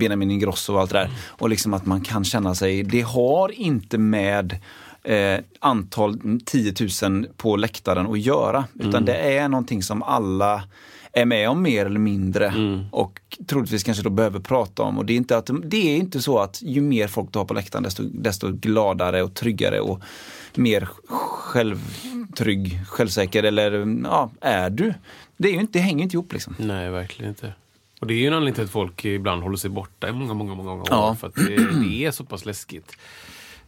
Benjamin Ingrosso och allt det där. Och liksom att man kan känna sig, det har inte med eh, antal 10 000 på läktaren att göra. Utan det är någonting som alla är med om mer eller mindre och troligtvis kanske då behöver prata om. Och det är inte, att, det är inte så att ju mer folk du har på läktaren desto, desto gladare och tryggare och mer självtrygg, självsäker eller ja, är du. Det, är ju inte, det hänger inte ihop liksom. Nej, verkligen inte. Och det är ju en anledning till att folk ibland håller sig borta i många, många, många år. Ja. För att det, det är så pass läskigt.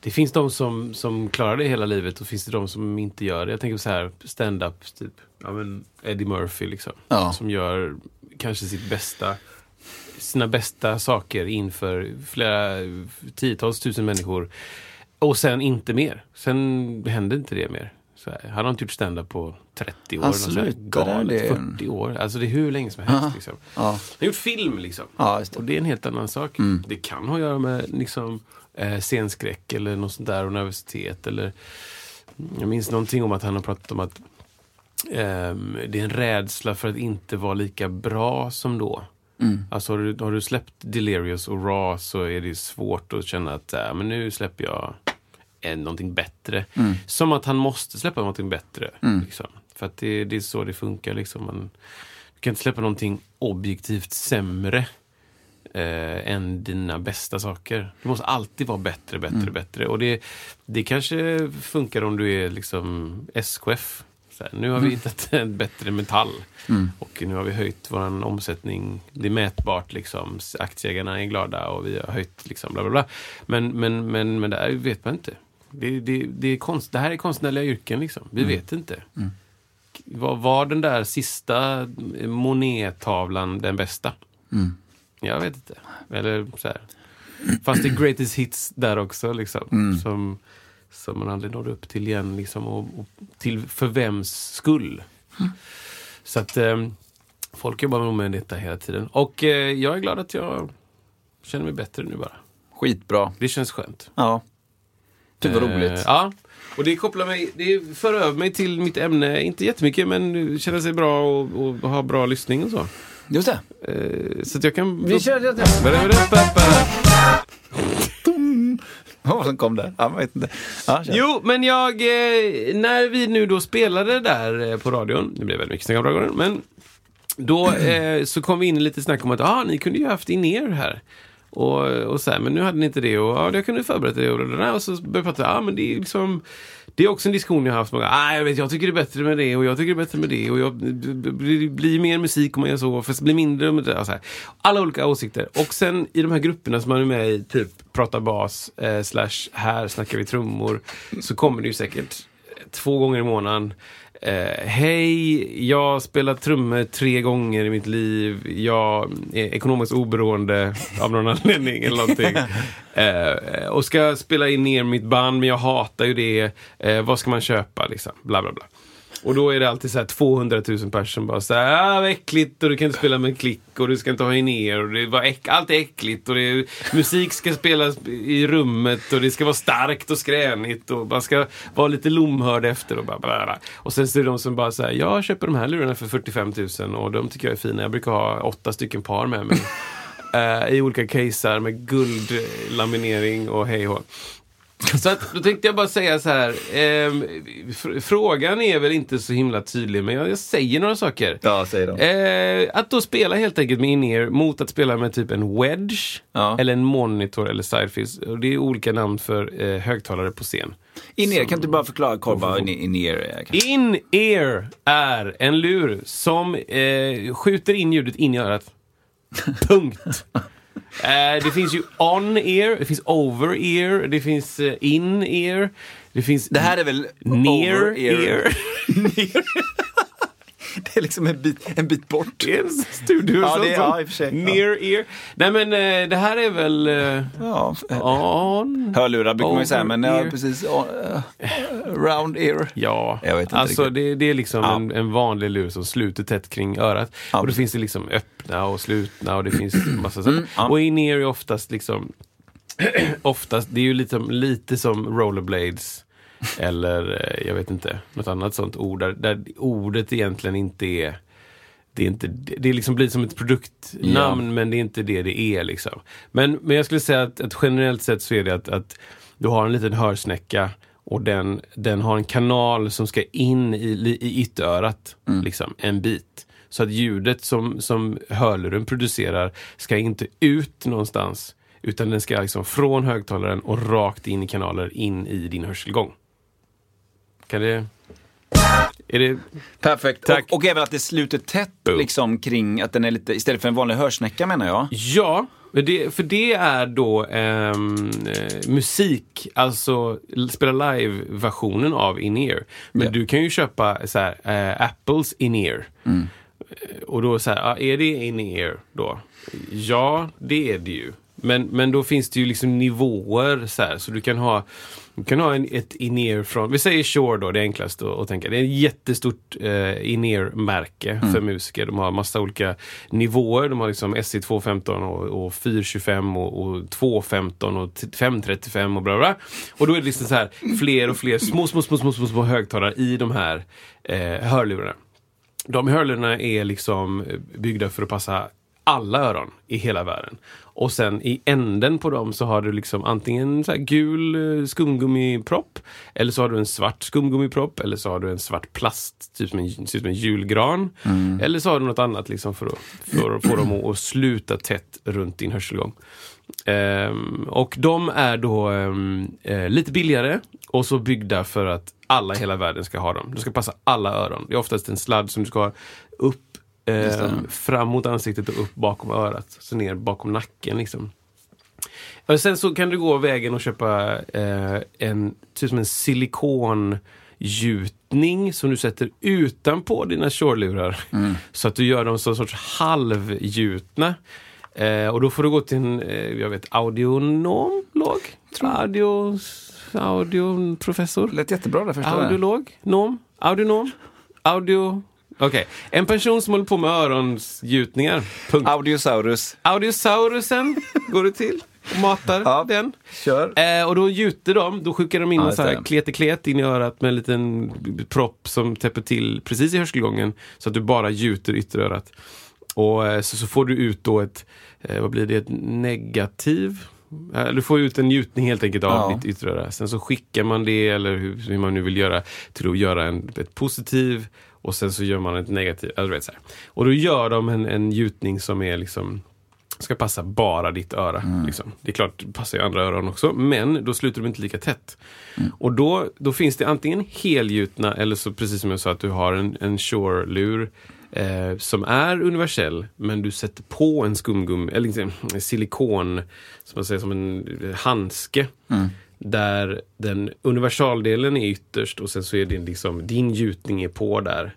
Det finns de som, som klarar det hela livet och finns det de som inte gör det. Jag tänker så här, stand-up, typ. Ja, men Eddie Murphy liksom. Ja. Som gör kanske sitt bästa, sina bästa saker inför flera tiotals tusen människor. Och sen inte mer. Sen hände inte det mer. Så här, han har inte gjort stand-up på 30 år. Han slutade, galet, det är- 40 år. Alltså det är hur länge som helst. Liksom. Ja. Han har gjort film liksom. Ja, det. Mm. Och det är en helt annan sak. Det kan ha att göra med liksom, eh, scenskräck eller något sånt där och nervositet. Eller, jag minns någonting om att han har pratat om att ehm, det är en rädsla för att inte vara lika bra som då. Mm. Alltså har du, har du släppt Delirious och Raw så är det svårt att känna att äh, men nu släpper jag eh, någonting bättre. Mm. Som att han måste släppa någonting bättre. Liksom. För att det, det är så det funkar. Liksom. Man, du kan inte släppa någonting objektivt sämre eh, än dina bästa saker. Du måste alltid vara bättre, bättre, bättre. Och det, det kanske funkar om du är liksom SKF. Här, nu har vi hittat en bättre metall. Och nu har vi höjt vår omsättning. Det är mätbart. Liksom. Aktieägarna är glada och vi har höjt liksom, bla bla bla. Men, men, men, men det här vet man inte. Det, det, det, är konst, det här är konstnärliga yrken. Liksom. Vi vet inte. Var, var den där sista Monet-tavlan den bästa? Jag vet inte. Eller så här. Fanns det greatest hits där också liksom? Som, som man aldrig nådde upp till igen. Liksom, och, och till för vems skull? Så att eh, folk jobbar nog med detta hela tiden. Och eh, jag är glad att jag känner mig bättre nu bara. Skitbra. Det känns skönt. Ja. Gud vad Eh, roligt. Ja. Och det kopplar mig, det för över mig till mitt ämne, inte jättemycket men känna sig bra och, och ha bra lyssning och så. Just det. Eh, så att jag kan... Vi kör det. Vad som kom där? Ja, vet inte. Ja. Jo, men jag, eh, när vi nu då spelade där eh, på radion, det blev väldigt mycket snack om radion, men då eh, så kom vi in i lite snack om att ah, ni kunde ju haft in er här. Och, och så här, men nu hade ni inte det och ja, jag kunde förberett det och, där. och så började jag prata, ja men det är liksom det är också en diskussion jag har haft. Många, ah, jag, vet, jag tycker det är bättre med det och jag tycker det är bättre med det och jag, det blir, mer musik om man gör så, för det blir mindre med det. Och så här. Alla olika åsikter. Och sen i de här grupperna som man är med i, typ prata bas, eh, slash här snackar vi trummor, så kommer det ju säkert två gånger i månaden. Eh, Hej, jag har spelat trummor tre gånger i mitt liv. Jag är ekonomiskt oberoende av någon anledning eller någonting. Eh, och ska spela in ner mitt band, men jag hatar ju det. Eh, vad ska man köpa liksom? Bla bla bla. Och då är det alltid så här 200 000 personer bara så här, ah, vad äckligt och du kan inte spela med en klick och du ska inte ha ner och det var äck, allt är äckligt och är, musik ska spelas i rummet och det ska vara starkt och skränigt och man ska vara lite lomhörd efter och bara bla, bla. Och sen så är det de som bara säger jag köper de här lurarna för 45 000 och de tycker jag är fina. Jag brukar ha åtta stycken par med mig. eh, I olika casear med guldlaminering och hej och. Så att, då tänkte jag bara säga så här. ehm, fr- frågan är väl inte så himla tydlig, men jag, jag säger några saker. Ja, säg då. Eh, att då spela helt enkelt med in-ear mot att spela med typ en wedge, Ja. eller en monitor eller sidefish. Och det är olika namn för eh, högtalare på scen. In-ear, kan du bara förklara kort vad in- in-ear är? In-ear är en lur som eh, skjuter in ljudet in i örat. Punkt. Eh, det finns ju on-ear, det finns over-ear, det finns eh, in-ear, det finns Det här är väl near-ear. Det är liksom en bit, en bit bort. Det är en studio Ja, det är- ja, i och för sig. Ja. Near-ear. Nej men eh, det här är väl eh, Ja, on... hörlurar brukar man ju säga, men ja, precis. Oh, eh, round ear. Ja, Jag vet inte alltså det, det är liksom Ja. en, en vanlig lur som sluter tätt kring örat. Ja, och då finns det liksom öppna och slutna och det finns massa saker. Mm. Och in-ear är oftast liksom oftast, det är ju lite, lite som rollerblades eller eh, jag vet inte, något annat sånt ord där, där ordet egentligen inte är det är, inte, det liksom blir som ett produktnamn men det är inte det det är. Liksom. Men, men jag skulle säga att, att generellt sett så är det att, att du har en liten hörsnäcka och den, den har en kanal som ska in i, i ytterörat liksom, en bit. Så att ljudet som, som hörluren producerar ska inte ut någonstans utan den ska liksom från högtalaren och rakt in i kanaler in i din hörselgång. Kan det... Är det... Perfekt. Tack. Och, och även att det sluter tätt Boom. liksom kring att den är lite, istället för en vanlig hörsnäcka menar jag. Ja, för det, för det är då ehm, eh, musik, alltså spela live-versionen av in-ear. Men Ja. du kan ju köpa så här, eh, Apples in-ear. Eh, Och då så här, är det in-ear då? Ja, det är det ju. Men, men då finns det ju liksom nivåer så här, så du kan ha du kan ha en, ett in-ear från, vi säger Shure då, det är enklast att, att tänka. Det är ett jättestort eh, in-ear-märke Mm. för musiker. De har massa olika nivåer. De har liksom SC215 och, och 425 och, och 215 och t- 535 och bla bla. Och då är det liksom så här fler och fler små, små, små, små, små, små högtalare i de här eh, hörlurarna. De hörlurarna är liksom byggda för att passa alla öron i hela världen. Och sen i änden på dem så har du liksom antingen så gul eh, skumgummipropp eller så har du en svart skumgummipropp eller så har du en svart plast, typ som en, ser ut som en julgran. Eller så har du något annat liksom för, att, för att få dem att, sluta tätt runt din hörselgång. Ehm, och de är då ehm, eh, lite billigare och så byggda för att alla i hela världen ska ha dem. De ska passa alla öron. Det är oftast en sladd som du ska ha upp ehm, fram mot ansiktet och upp bakom örat. Så ner bakom nacken liksom. Och sen så kan du gå vägen och köpa eh, en, typ som en silikongjutning som du sätter utanpå dina Shure-lurar. Så att du gör dem som sorts halvgjutna. Eh, och då får du gå till en, eh, jag vet, audionomlog? Audio, audioprofessor? Lät jättebra där första. Audiolog? Nom? Audionom? Audio... Okej, en person som håller på med öronsgjutningar. Punkt. Audiosaurus. Audiosaurusen går det till och matar Ja. den. Kör. Eh, och då gjuter de, då skickar de in Ja, en sån här kleteklet in i örat med en liten propp som täpper till precis i hörselgången så att du bara gjuter ytterörat. Och eh, så, så får du ut då ett, eh, vad blir det, ett negativ? Eh, Du får ut en gjutning helt enkelt av Ja. ditt ytteröra. Sen så skickar man det, eller hur, hur man nu vill göra, till att göra en, ett positiv och sen så gör man ett negativ. Alltså, du vet, så här. Och då gör de en, en gjutning som är liksom ska passa bara ditt öra. Mm. Liksom. Det är klart, det passar ju andra öron också, men då slutar de inte lika tätt. Mm. Och då, då finns det antingen helgjutna eller så precis som jag sa att du har en, en Shure-lur eh, som är universell, men du sätter på en skumgum, eller en silikon, som man säger, som en handske. Där den universaldelen är ytterst och sen så är din, liksom, din gjutning är på där.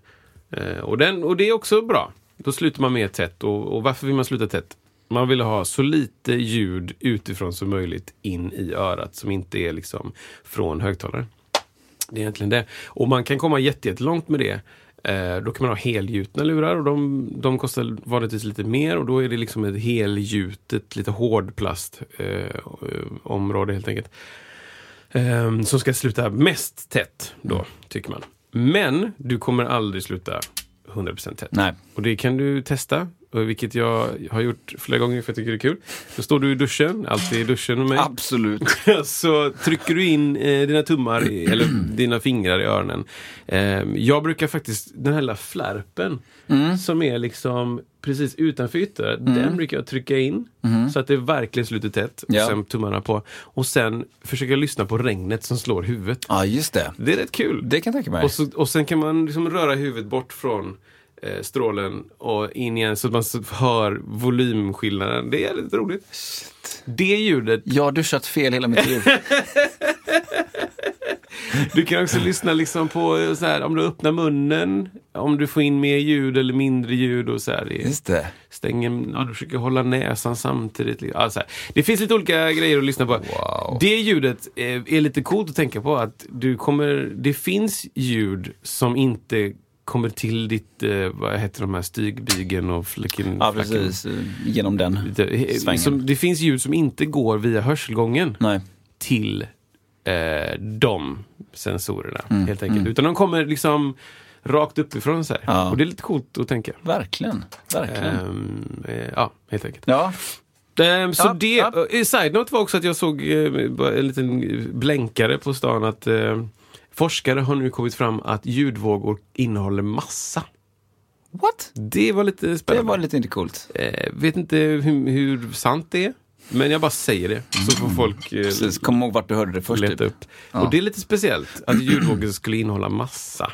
Eh, och, den, och det är också bra. Då slutar man mer tätt. Och, och varför vill man sluta tätt? Man vill ha så lite ljud utifrån som möjligt in i örat som inte är liksom från högtalare. Det är egentligen det. Och man kan komma jättelångt med det. Eh, då kan man ha helgjutna lurar och de, de kostar vanligtvis lite mer och då är det liksom ett helgjutet, lite hårdplast eh, område helt enkelt. Eh, som ska sluta mest tätt då, tycker man. Men du kommer aldrig sluta 100% tätt. Nej. Och det kan du testa, vilket jag har gjort flera gånger för jag tycker det är kul. Då står du i duschen, alltid i duschen med mig. Absolut. så trycker du in eh, dina tummar, i, eller dina fingrar i öronen. Eh, jag brukar faktiskt, den här lilla flärpen som är liksom precis utanför yttret, den brukar jag trycka in så att det verkligen sluter tätt. Och Ja. sen tummarna på. Och sen försöka lyssna på regnet som slår huvudet. Ja, just det. Det är rätt kul. Det kan jag tänka mig. Och, så, och sen kan man liksom röra huvudet bort från eh, strålen och in igen så att man hör volymskillnaden. Det är lite roligt. Det ljudet. Jag har duschat fel hela mitt liv. Du kan också lyssna liksom på eh, så här, om du öppnar munnen, om du får in mer ljud eller mindre ljud och så här. Just det. stänger, ja, du försöker hålla näsan samtidigt. Ja, så här. Det finns lite olika grejer att lyssna på. Wow. Det ljudet eh, är lite coolt att tänka på att du kommer, det finns ljud som inte kommer till ditt, eh, vad heter de här, stygbygeln och fläcken? Ja, precis. Genom den Det, svängen. som, det finns ljud som inte går via hörselgången Nej. till eh, de sensorerna. Mm, helt enkelt. Utan de kommer liksom rakt uppifrån. Så här. Ja. Och det är lite coolt att tänka. Verkligen. Verkligen. Ehm, eh, ja, helt enkelt. Ja. Ehm, så Ja, det, ja. eh, side note var också att jag såg eh, en liten blänkare på stan att eh, forskare har nu kommit fram att ljudvågor innehåller massa. What? Det var lite Det spännande. var lite inte coolt. Eh, vet inte hur, hur sant det är, men jag bara säger det. Så får folk eh, Precis. Kom ihåg vart du hörde det först. leta Typ. upp. Ja. Och det är lite speciellt att ljudvågor skulle innehålla massa.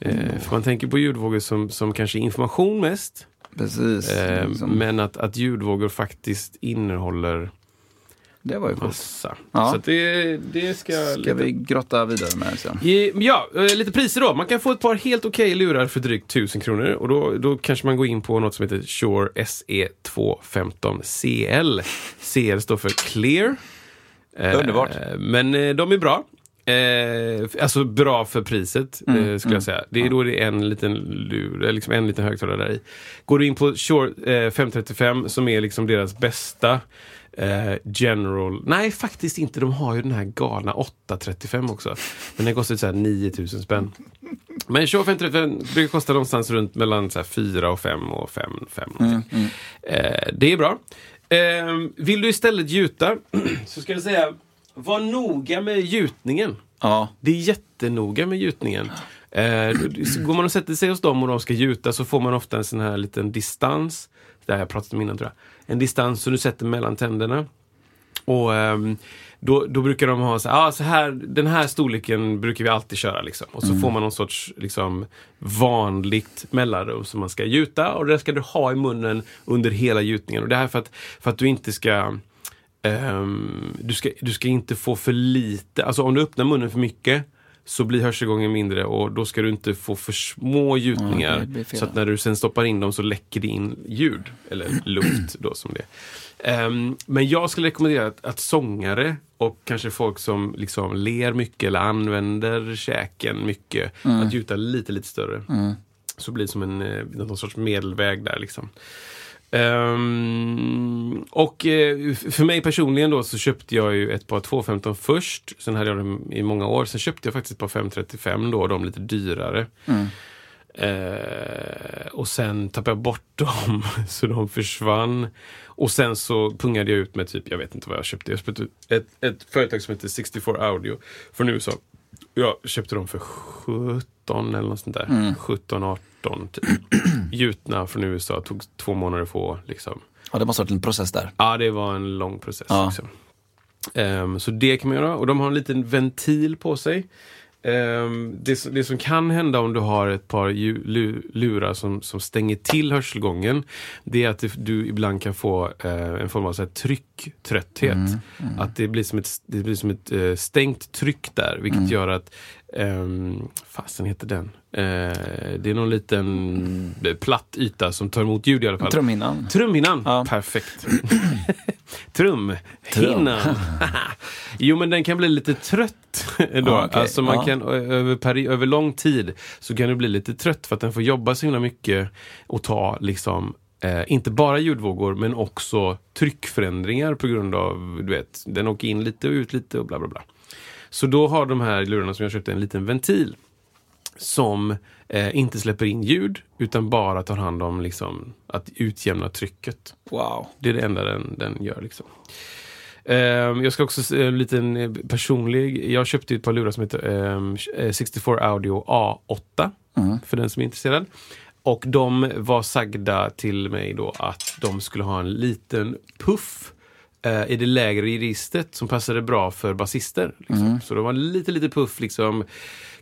Eh, för man tänker på ljudvågor som, som kanske information mest. Precis. Eh, Som- Men att, att ljudvågor faktiskt innehåller Det var ju coolt. Massa. Ja. Så det, det ska... Ska lite- vi grotta vidare med sen? Ja, eh, lite priser då. Man kan få ett par helt okej lurar för drygt 1000 kronor. Och då, då kanske man går in på något som heter Shure SE215CL. CL står för Clear. Eh, Underbart. Men eh, de är bra. Eh, alltså bra för priset, Mm, eh, skulle jag säga. Det är då det är en liten lur, liksom en liten högtalare där i. Går du in på Shure eh, 535 som är liksom deras bästa eh, General, nej faktiskt inte, de har ju den här galna 835 också. Men den kostar så här 9000 spänn. Men Shure 535 brukar kosta någonstans runt mellan så här 4 och 5 och 5, 5 någonting. Eh, det är bra. Eh, vill du istället gjuta så ska jag säga, var noga med gjutningen. Ja. Det är jättenoga med gjutningen. Eh, går man och sätter sig hos dem och de ska gjuta så får man ofta en sån här liten distans. Det här jag pratat om innan tror jag. En distans som du sätter mellan tänderna. Och ehm, då, då brukar de ha så, ah, så här, den här storleken brukar vi alltid köra. Liksom. Och så får man någon sorts liksom, vanligt mellanrum som man ska gjuta. Och det ska du ha i munnen under hela gjutningen. Och det här för att, för att du inte ska Ehm, du, ska, du ska inte få för lite, alltså om du öppnar munnen för mycket så blir hörselgången mindre och då ska du inte få för små gjutningar. Fel. så att när du sen stoppar in dem så läcker det in ljud, eller luft då som det. Ehm, Men jag skulle rekommendera att, att sångare och kanske folk som liksom ler mycket eller använder käken mycket, Mm. att gjuta lite, lite större. Så blir det som en eh, någon sorts medelväg där liksom. Ehm, och eh, för mig personligen då så köpte jag ju ett par 215 först. Sen hade jag dem i många år. Sen köpte jag faktiskt ett par 535 då, de lite dyrare. Eh, och sen tappade jag bort dem så de försvann. Och sen så pungade jag ut med typ, jag vet inte vad jag köpte. Jag köpte ett, ett företag som heter 64 Audio från USA. Jag köpte dem för 17 eller något sånt där. 17, 18 typ. Gjutna från USA. Tog två månader att få liksom. ja, det måste ha varit en process där. Ja, det var en lång process. Ja. Liksom. Ehm, så det kan man göra. Och de har en liten ventil på sig. Ehm, det, som- det som kan hända om du har ett par lurar som, som stänger till hörselgången, det är att du ibland kan få eh, en form av så här, trycktrötthet. Att det blir som ett, det blir som ett eh, stängt tryck där, vilket gör att Um, fasen heter den? Eh, det är någon liten eh, platt yta som tar emot ljud i alla fall. Trumhinnan. Trumhinnan, Ja. perfekt. Trumhinnan. jo men den kan bli lite trött då. Ja, okej. Alltså man Ja. kan över, över lång tid så kan du bli lite trött för att den får jobba så himla mycket och ta liksom Eh, inte bara ljudvågor men också tryckförändringar på grund av, du vet, den åker in lite och ut lite och bla bla bla. Så då har de här lurarna som jag köpte en liten ventil som eh, inte släpper in ljud utan bara tar hand om liksom, att utjämna trycket. Wow. Det är det enda den, den gör. Liksom. Ehm, jag ska också säga en liten eh, personlig. Jag köpte ett par lurar som heter ehm, eh, 64 Audio A8. För den som är intresserad. Och de var sagda till mig då att de skulle ha en liten puff eh, i det lägre registret som passade bra för basister. Liksom. Så det var lite, lite puff, liksom,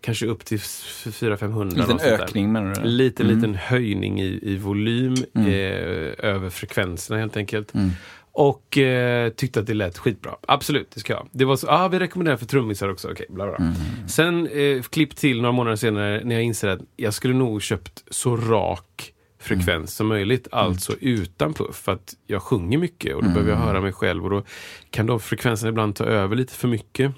kanske upp till 400-500. En liten ökning menar du? Liten, liten höjning i, i volym eh, över frekvenserna helt enkelt. Och eh, tyckte att det lät skitbra. Absolut, det ska jag. Det var så, ah, vi rekommenderar för trummisar också. Okej, bla bla. Sen eh, klipp till några månader senare när jag inser att jag skulle nog köpt så rak frekvens som möjligt. Alltså utan puff. För att jag sjunger mycket och då behöver jag höra mig själv och då kan då frekvensen ibland ta över lite för mycket.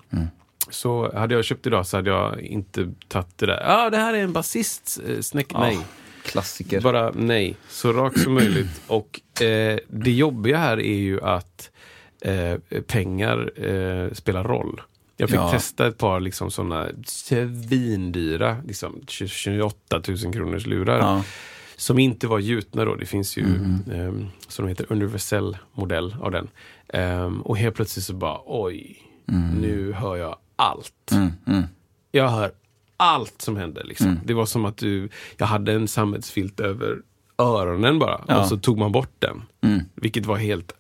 Så hade jag köpt idag så hade jag inte tagit det där. Ja, ah, det här är en basist. Eh, snäck nej. Klassiker. Bara nej. Så rakt som möjligt. Och eh, det jobbiga här är ju att eh, pengar eh, spelar roll. Jag fick Ja. testa ett par liksom sådana svindyra, liksom 28 000 kronors lurar. Ja. Som inte var gjutna då. Det finns ju, ehm, som de heter, universell modell av den. Ehm, och helt plötsligt så bara, oj, nu hör jag allt. Mm, mm. Jag hör allt som händer. Liksom. Det var som att du, jag hade en sammetsfilt över öronen bara. Ja. Och så tog man bort den. Mm. Vilket var helt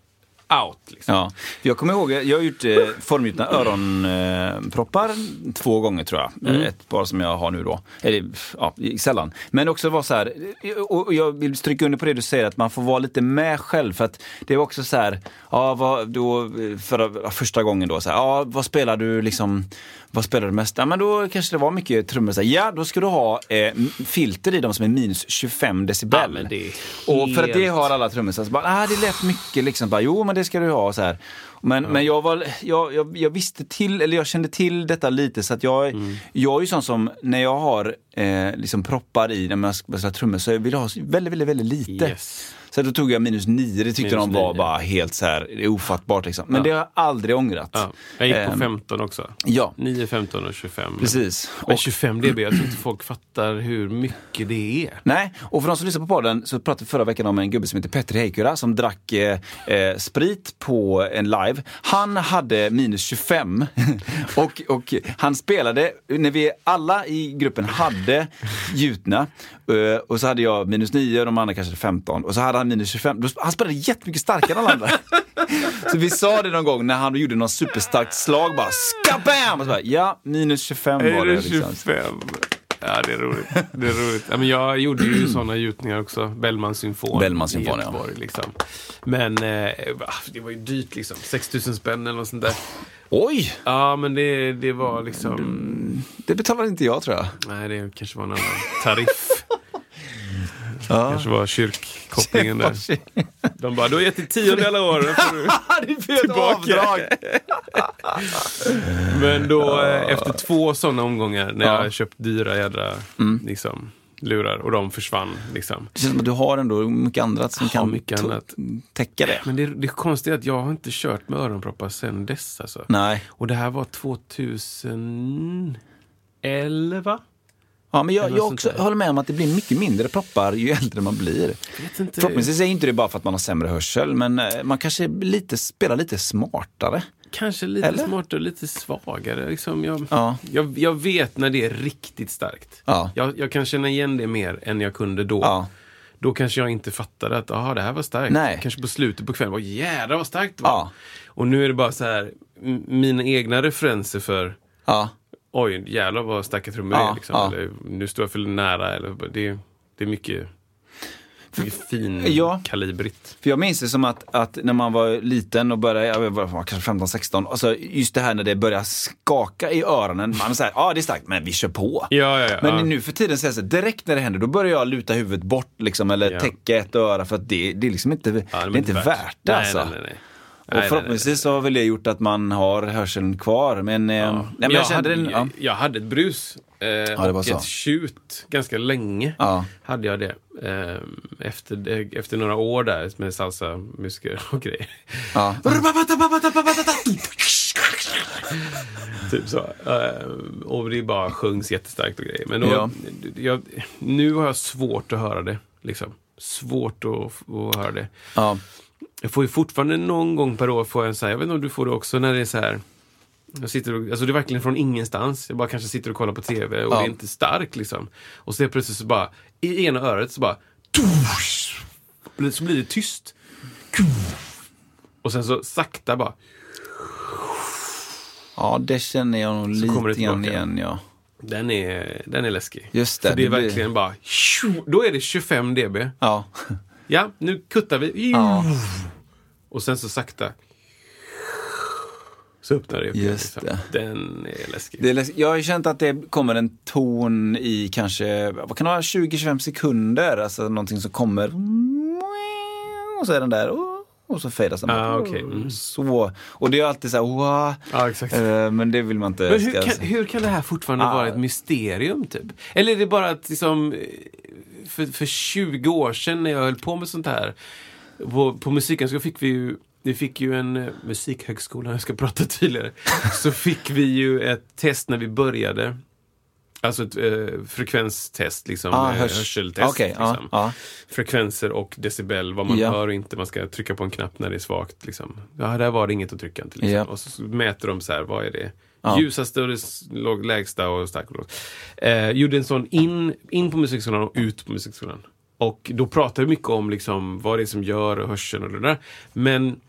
out. Liksom. Ja, jag kommer ihåg, jag har gjort eh, formgjutna öronproppar två gånger tror jag. Mm. Ett par som jag har nu då. Eller ja, sällan. Men också var så här, och jag vill stryka under på det du säger, att man får vara lite med själv. För att det var också så här, ja, vad, då, för, första gången då, så här, ja, vad spelar du liksom, vad spelar du mest? Ja, men då kanske det var mycket trummor. Så här, ja, då ska du ha eh, filter i dem som är minus 25 decibel. Ja, är Och för att det helt- har alla trummisar. Så bara, ah, det lät mycket liksom. Bara, jo, men det ska du ha. Så här. Men, men jag, var, jag, jag, jag visste till, eller jag kände till detta lite så att jag, Mm. jag är ju sån som, när jag har eh, liksom proppar i när man ska spela trummor så vill jag ha väldigt, väldigt, väldigt lite. Yes. Så då tog jag minus nio, det tyckte Minus de var nio. bara helt så här, ofattbart liksom. Men Ja. det har jag aldrig ångrat. Ja. Jag gick på Ehm, 15 också. Ja, 9, 15 och 25. precis. Men Och- 25 dB, jag tror inte folk fattar hur mycket det är. Nej, och för de som lyssnar på podden så pratade vi förra veckan om en gubbe som heter Petter Heikkura som drack eh, eh, sprit på en live. Han hade minus 25 och, och han spelade, när vi alla i gruppen hade gjutna eh, och så hade jag minus 9 och de andra kanske 15 och så hade han minus 25. Då, han spelade jättemycket starkare än alla andra. Så vi sa det någon gång när han gjorde något superstarkt slag bara skabam! Och så bara, ja, minus 25 var Är det. det Liksom. 25? Ja, det är roligt. Det är roligt. Ja, men jag gjorde ju sådana gjutningar också. Bellmans symfon. Bellmans i symfon, ja. Liksom. Men eh, va, det var ju dyrt liksom. 6000 spänn eller något sånt där. Oj! Ja, men det, det var liksom... Det betalar inte jag tror jag. Nej, det kanske var en annan tariff. Kanske var kyrkkopplingen där. De bara, du har gett i tionde alla år. du- får ett Tillbaka. avdrag! Men då eh, efter två sådana omgångar när Ja. jag köpt dyra jädra liksom, lurar och de försvann. Liksom. Det känns som att du har ändå mycket annat som kan mycket annat. täcka det. Men det, det konstiga är att jag har inte kört med öronproppar sedan dess. Alltså. Nej. Och det här var 2011? Ja, men jag, jag också håller med om att det blir mycket mindre proppar ju äldre man blir. Förhoppningsvis är inte det bara för att man har sämre hörsel, men eh, man kanske lite, spelar lite smartare. Kanske lite Eller? smartare och lite svagare. Liksom jag, Ja. jag, jag vet när det är riktigt starkt. Ja. Jag, jag kan känna igen det mer än jag kunde då. Ja. Då kanske jag inte fattade att aha, det här var starkt. Nej. Kanske på slutet på kvällen var jädrar vad starkt det var. Ja. Och nu är det bara så här, mina egna referenser för Ja. Oj jävlar vad starka trummor Ja, är. Liksom. ja. Eller, nu står jag för nära. Eller, det, det är mycket, mycket fin Ja. kalibrigt. För jag minns det som att, att när man var liten och började, jag var kanske 15-16, alltså just det här när det började skaka i öronen. Man säger, ja ah, det är starkt, men vi kör på. Ja, ja. Men nu för tiden säger jag direkt när det händer, då börjar jag luta huvudet bort liksom, eller täcka ett öra för att det, det är liksom inte, det är inte värt det nej, alltså. Nej, nej, nej. Och Nej, nej, förhoppningsvis så har väl det gjort att man har hörseln kvar. Men, eh, nej, men jag, kände hade, den, ja. jag, jag hade ett brus eh, var och ett tjut ganska länge. Ja. Hade jag det. Eh, efter, efter några år där med salsa-musiker och grejer. Ja. typ så. Eh, och det bara sjungs jättestarkt och grejer. Men då, Ja. jag, nu har jag svårt att höra det. Liksom. Svårt att, att höra det. Ja. Jag får ju fortfarande någon gång per år, får jag så här, jag vet inte om du får det också, när det är så här jag sitter och, alltså det är verkligen från ingenstans. Jag bara kanske sitter och kollar på TV och Ja. det är inte starkt liksom. Och så plötsligt så bara, i ena örat så bara, så blir det tyst. Och sen så sakta bara, ja, det känner jag nog lite grann igen. Ja. den är, den är läskig. Just det, För det är det blir- verkligen bara, då är det 25 dB. Ja. Ja, nu kuttar vi. Ja. Och sen så sakta. Så öppnar det upp Just liksom. det. Den är läskig. Det är läs- jag har ju känt att det kommer en ton i kanske, vad kan det vara, 20-25 sekunder. Alltså någonting som kommer och så är den där och så fejdas den. Ah, okej. Mm. Så, och det är alltid så här, wow. Ja, exakt. Eh, Men det vill man inte. Men hur ska- kan, hur kan det här fortfarande Ah. vara ett mysterium? typ? Eller är det bara att liksom, för, för 20 år sedan när jag höll på med sånt här, på, på musiken så fick vi ju vi fick ju en eh, musikhögskola, jag ska prata tydligare. Så fick vi ju ett test när vi började. Alltså ett eh, frekvenstest, liksom, Ah, eh, hörs- hörseltest. Ja, liksom. ja. Frekvenser och decibel, vad man Ja. hör och inte. Man ska trycka på en knapp när det är svagt. Liksom. Ja, där var det inget att trycka. Till, liksom. Ja. Och så mäter de så här, vad är det? Ja. Ljusaste och låg, lägsta och stark och låg. Eh, gjorde en sån in, in på musikskolan och ut på musikskolan. Och då pratade vi mycket om liksom vad det är som gör och hörseln och det där. Men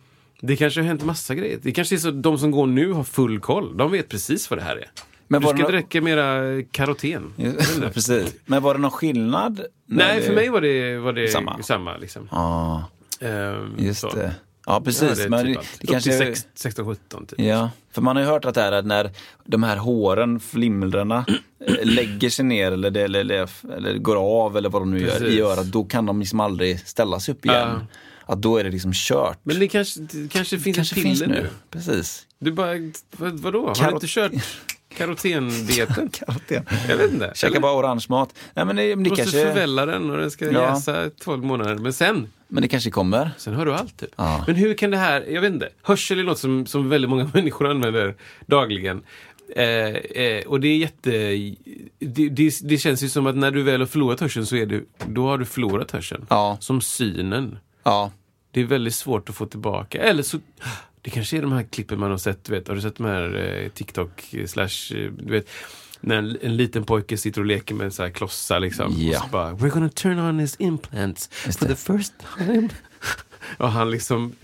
Det kanske har hänt massa grejer. Det kanske är så att de som går nu har full koll. De vet precis vad det här är. Men du ska det nå- dricka mera karoten. Precis. Men var det någon skillnad? Nej, för mig var det, var det Samma. samma. liksom. Ja, Ehm, just så. det. Ja, Ja, precis. det är men typ det, allt. det Upp kanske... till 16-17 typ. Ja, för man har ju hört att det här att när de här håren, flimrarna, eh, lägger sig ner eller, det, eller, eller, eller går av eller vad de nu gör Precis. i örat, då kan de liksom aldrig ställa sig upp igen. Att då är det liksom kört. Men det kanske, det kanske finns kanske ett piller finns nu. nu. Precis. Du bara, vad, vadå? Har Karot- du inte kört karotendieten? Karoten. Jag vet inte. Käka bara orange mat. Nej, men det, men det måste kanske, förvälla den och den ska Ja. jäsa i 12 månader. Men sen, men det kanske kommer. sen hör du allt. Typ. Ja. Men hur kan det här, jag vet inte. Hörsel är något som, som väldigt många människor använder dagligen. Eh, eh, och det är jätte... Det, det, det känns ju som att när du väl har förlorat hörseln så är du, då har du förlorat hörseln. Ja. Som synen. Ja, Det är väldigt svårt att få tillbaka. Eller så, det kanske är de här klippen man har sett, du vet, har du sett de här eh, TikTok slash, eh, du vet, när en, en liten pojke sitter och leker med så här klossar liksom. Ja. Och så bara, we're gonna turn on his implants Just for det. the first time. och han liksom,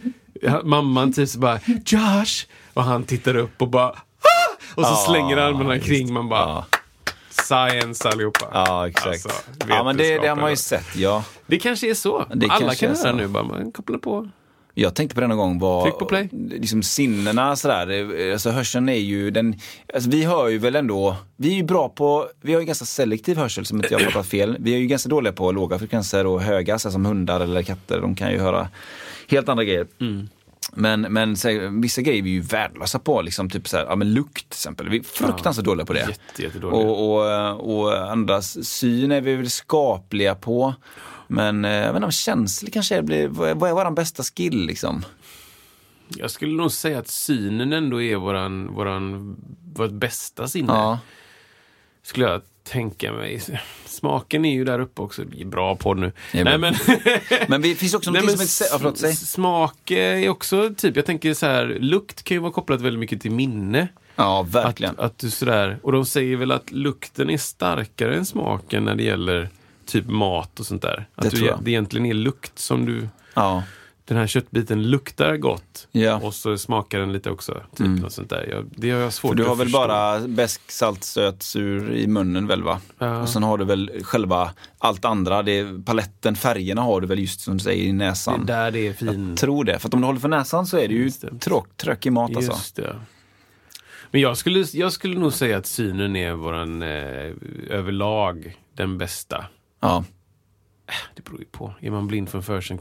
mamman typ så bara, Josh! Och han tittar upp och bara, ah! Och så Ja, slänger armarna just kring, man bara, ja. science allihopa. ja exakt. Alltså, ja, men det, det har man ju sett, ja. Det kanske är så. Det Alla kan göra nu, bara man kopplar på. Jag tänkte på det någon gång var Tryck på play. liksom sinnena sådär. eh, Alltså hörseln är ju den, alltså vi hör ju väl ändå, vi är ju bra på, vi har ju ganska selektiv hörsel som inte jag har pratat fel. Vi är ju ganska dåliga på låga frekvenser och höga, så som hundar eller katter, de kan ju höra helt andra grejer. Mm. Men, men så, vissa grejer är vi ju värdelösa på, liksom typ så här, ja men lukt till exempel. Vi är fruktansvärt dåliga på det. Jätte. Och, och, och andras syn är vi väl skapliga på. Men eh, jag vet inte, känslig kanske blir, vad är, vad är vår bästa skill liksom? Jag skulle nog säga att synen ändå är våran, våran, vårt bästa sinne. Ja. Skulle jag tänka mig. Smaken är ju där uppe också. Vi är bra på det nu. Ja, Nej, men- men, det finns också men som heter... Ja, förlåt, säg. smak är också typ, jag tänker så här, lukt kan ju vara kopplat väldigt mycket till minne. Ja, Att, verkligen. att du sådär, och de säger väl att lukten är starkare än smaken när det gäller typ mat och sånt där. Att Det du, jag. det egentligen är lukt som du Ja. den här köttbiten luktar gott Ja. och så smakar den lite också. Typ något sånt där. Jag, det har jag svårt För du har att väl förstå. bara besk, salt, söt, sur i munnen väl va? Ja. Och sen har du väl själva allt andra, det är, paletten, färgerna har du väl just som du säger i Det är näsan. där det är fin. Tror det, för att om du håller för näsan så är det ju tråk, tröckig mat alltså. Just det. Men jag skulle, jag skulle nog säga att synen är våran eh, överlag den bästa. Ja. Det beror ju på. Är man blind från födseln,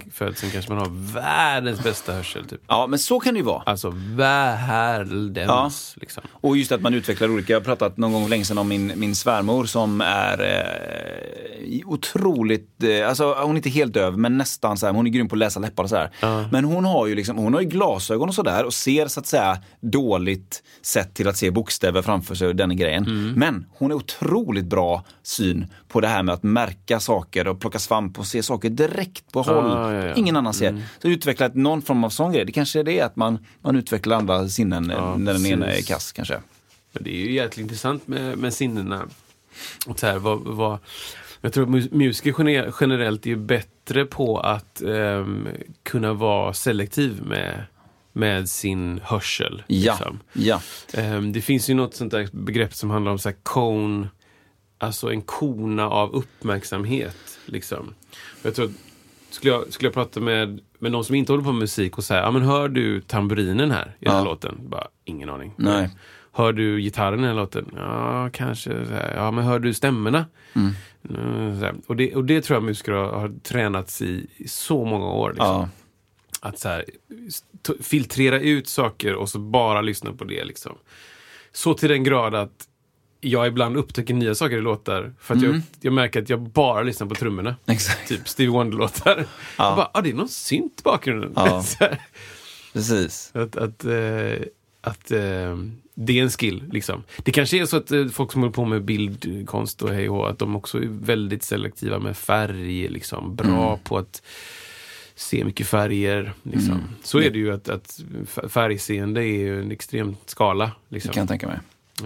kanske man har världens bästa hörsel. Typ. ja, men så kan det ju vara. Alltså världens. Liksom. Och just att man utvecklar olika. Jag har pratat någon gång länge sedan om min, min svärmor som är eh, otroligt, eh, alltså hon är inte helt döv men nästan så här, hon är grym på att läsa läppar och så här. Men hon har ju liksom, hon har ju glasögon och sådär och ser så att säga dåligt sett till att se bokstäver framför sig och den grejen. Mm. Men hon är otroligt bra syn på det här med att märka saker och plocka svamp och se saker direkt på håll. ja, ja. Ingen annan ser. Så utveckla någon form av sån grej. Det kanske är det att man, man utvecklar andra sinnen eh, när den ena är kass kanske. Men det är ju jäkligt intressant med, med sinnena. Och så här, vad, vad, jag tror att mus- musiker gener- generellt är bättre på att ehm, kunna vara selektiv med, med sin hörsel. Ja, liksom. ja. Ehm, det finns ju något sånt där begrepp som handlar om så här cone, alltså en kona av uppmärksamhet. Liksom. Jag tror skulle jag, skulle jag prata med, med någon som inte håller på med musik och säga, ja men hör du tamburinen här i den här låten? Bara, ingen aning. Nej. Hör du gitarren i den här låten? Ja, kanske. Ja, men hör du stämmorna? Mm. Och, det, och det tror jag musiker har, har tränats i, i så många år. Liksom. Ja. Att så här, filtrera ut saker och så bara lyssna på det. Liksom. Så till den grad att jag ibland upptäcker nya saker i låtar. För att jag, jag märker att jag bara lyssnar på trummorna. Exakt. Typ Stevie Wonder-låtar. Jag bara, ah, det är någon synt i bakgrunden. Ja. Precis. Att, att, eh, att eh, det är en skill. Liksom. Det kanske är så att eh, folk som håller på med bildkonst och hej och att de också är väldigt selektiva med färg. Liksom. Bra Mm. på att se mycket färger. Liksom. Så är det ju att, att färgseende är ju en extrem skala. Det Liksom. kan jag tänka mig.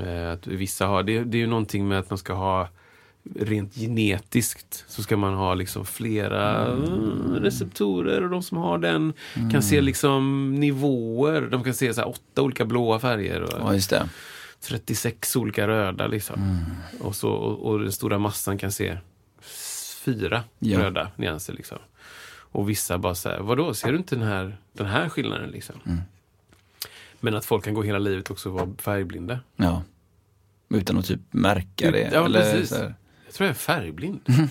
Eh, att vissa har, det, det är ju någonting med att man ska ha rent genetiskt så ska man ha liksom flera mm, receptorer och de som har den kan se liksom nivåer. De kan se så här åtta olika blåa färger. Och, Ja, just det. 36 olika röda liksom. Och, så, och, och den stora massan kan se fyra Ja. röda nyanser liksom. Och vissa bara säger, vadå, ser du inte den här, den här skillnaden liksom? Men att folk kan gå hela livet också och vara färgblinda. Ja. Utan att typ märka det. Ja, eller precis. så här. Jag tror jag är färgblind.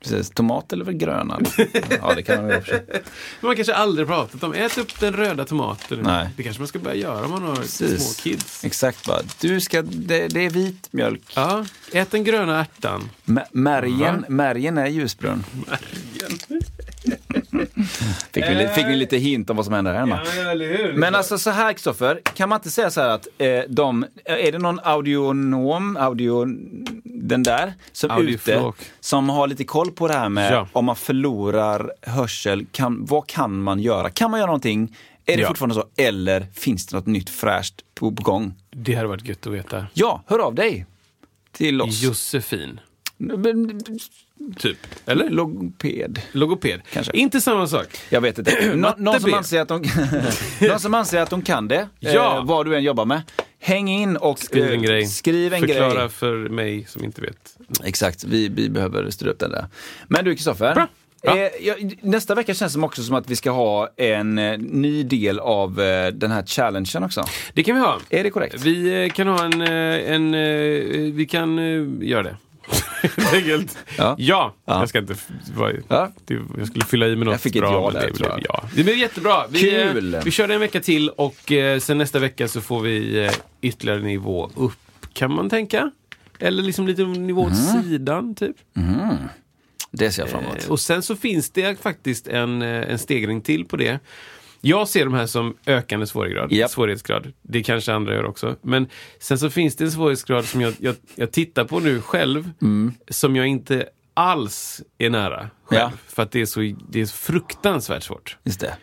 Precis. Tomat eller gröna? ja, det kan man. Men man kanske aldrig pratat om, ät upp den röda tomaten. Nej. Det kanske man ska börja göra om man har Precis. små kids. Exakt bara. Du ska, det, det är vit mjölk. Ja, ät den gröna ärtan. M- märgen, märgen är ljusbrun. Fick vi, fick vi lite hint om vad som händer här hemma. hur? Men alltså så här Kristoffer, kan man inte säga så här att eh, de, är det någon audionom, audio, den där, som ute, som har lite koll på det här med Ja. om man förlorar hörsel, kan, vad kan man göra? Kan man göra någonting? Är det Ja. fortfarande så? Eller finns det något nytt fräscht på, på gång? Det hade varit gött att veta. Ja, hör av dig till oss. Josefin, typ. Eller? Logoped. Logoped. Kanske. Inte samma sak. Jag vet inte. Nå, någon, som anser att de, någon som anser att de kan det, Ja. eh, vad du än jobbar med. Häng in och Skriv en eh, grej. Skriv en Förklara grej. för mig som inte vet. Exakt, vi, vi behöver styra upp den där. Men du Kristoffer. Ja. Eh, nästa vecka känns det också som att vi ska ha en eh, ny del av eh, den här challengen också. Det kan vi ha. Är det korrekt? Vi eh, kan ha en... eh, en eh, vi kan eh, göra det. Enkelt. Ja. Ja. Ja. Jag ska inte... Ja. jag skulle fylla i med något Jag fick ett bra. ja men där, det blev ja. Det blir jättebra. Vi, eh, Kul. vi kör en vecka till och eh, sen nästa vecka så får vi eh, ytterligare nivå upp, kan man tänka. Eller liksom lite nivå åt Mm. sidan, typ. Det ser jag fram emot. Eh, Och sen så finns det faktiskt en, en stegring till på det. Jag ser de här som ökande svårighetsgrad. Japp. svårighetsgrad. Det kanske andra gör också. Men sen så finns det en svårighetsgrad som jag, jag, jag tittar på nu själv, som jag inte alls är nära själv. Ja. För att det är, så, det är så fruktansvärt svårt. Just det.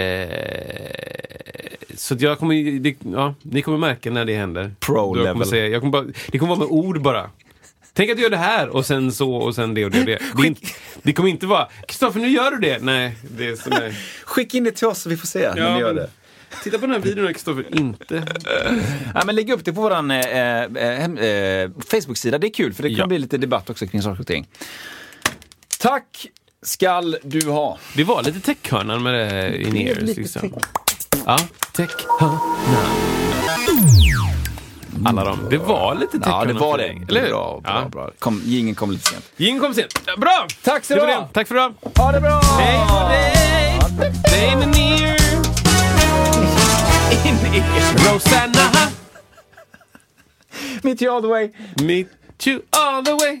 Eh, så jag kommer, det, ja, ni kommer märka när det händer. Pro jag kommer level. säga, jag kommer bara, det kommer vara med ord bara. Tänk att du gör det här och sen så och sen det och det och det. Det, inte, det kommer inte vara, Kristoffer nu gör du det. Nej, det är som är, Skicka in det till oss så vi får se när Ja, ni gör det. Titta på den här videon när Kristoffer inte... Ja, men lägg upp det på vår eh, eh, eh, Facebook-sida. Det är kul för det kan Ja. bli lite debatt också kring saker och ting. Tack skall du ha. Det var lite techhörnan med det in ears. Liksom. Ja, techhörnan. Alla de. Det var lite Ja, techhörnan det var det. Eller hur? Bra, bra, ja. bra. Kom, ingen kom lite sent. Jing kom sent. Ja, Bra! Tack så du ha. Tack för idag. Ha det bra! Hej på dig! Day med near. Rosanna. Meet you all the way. Meet you all the way.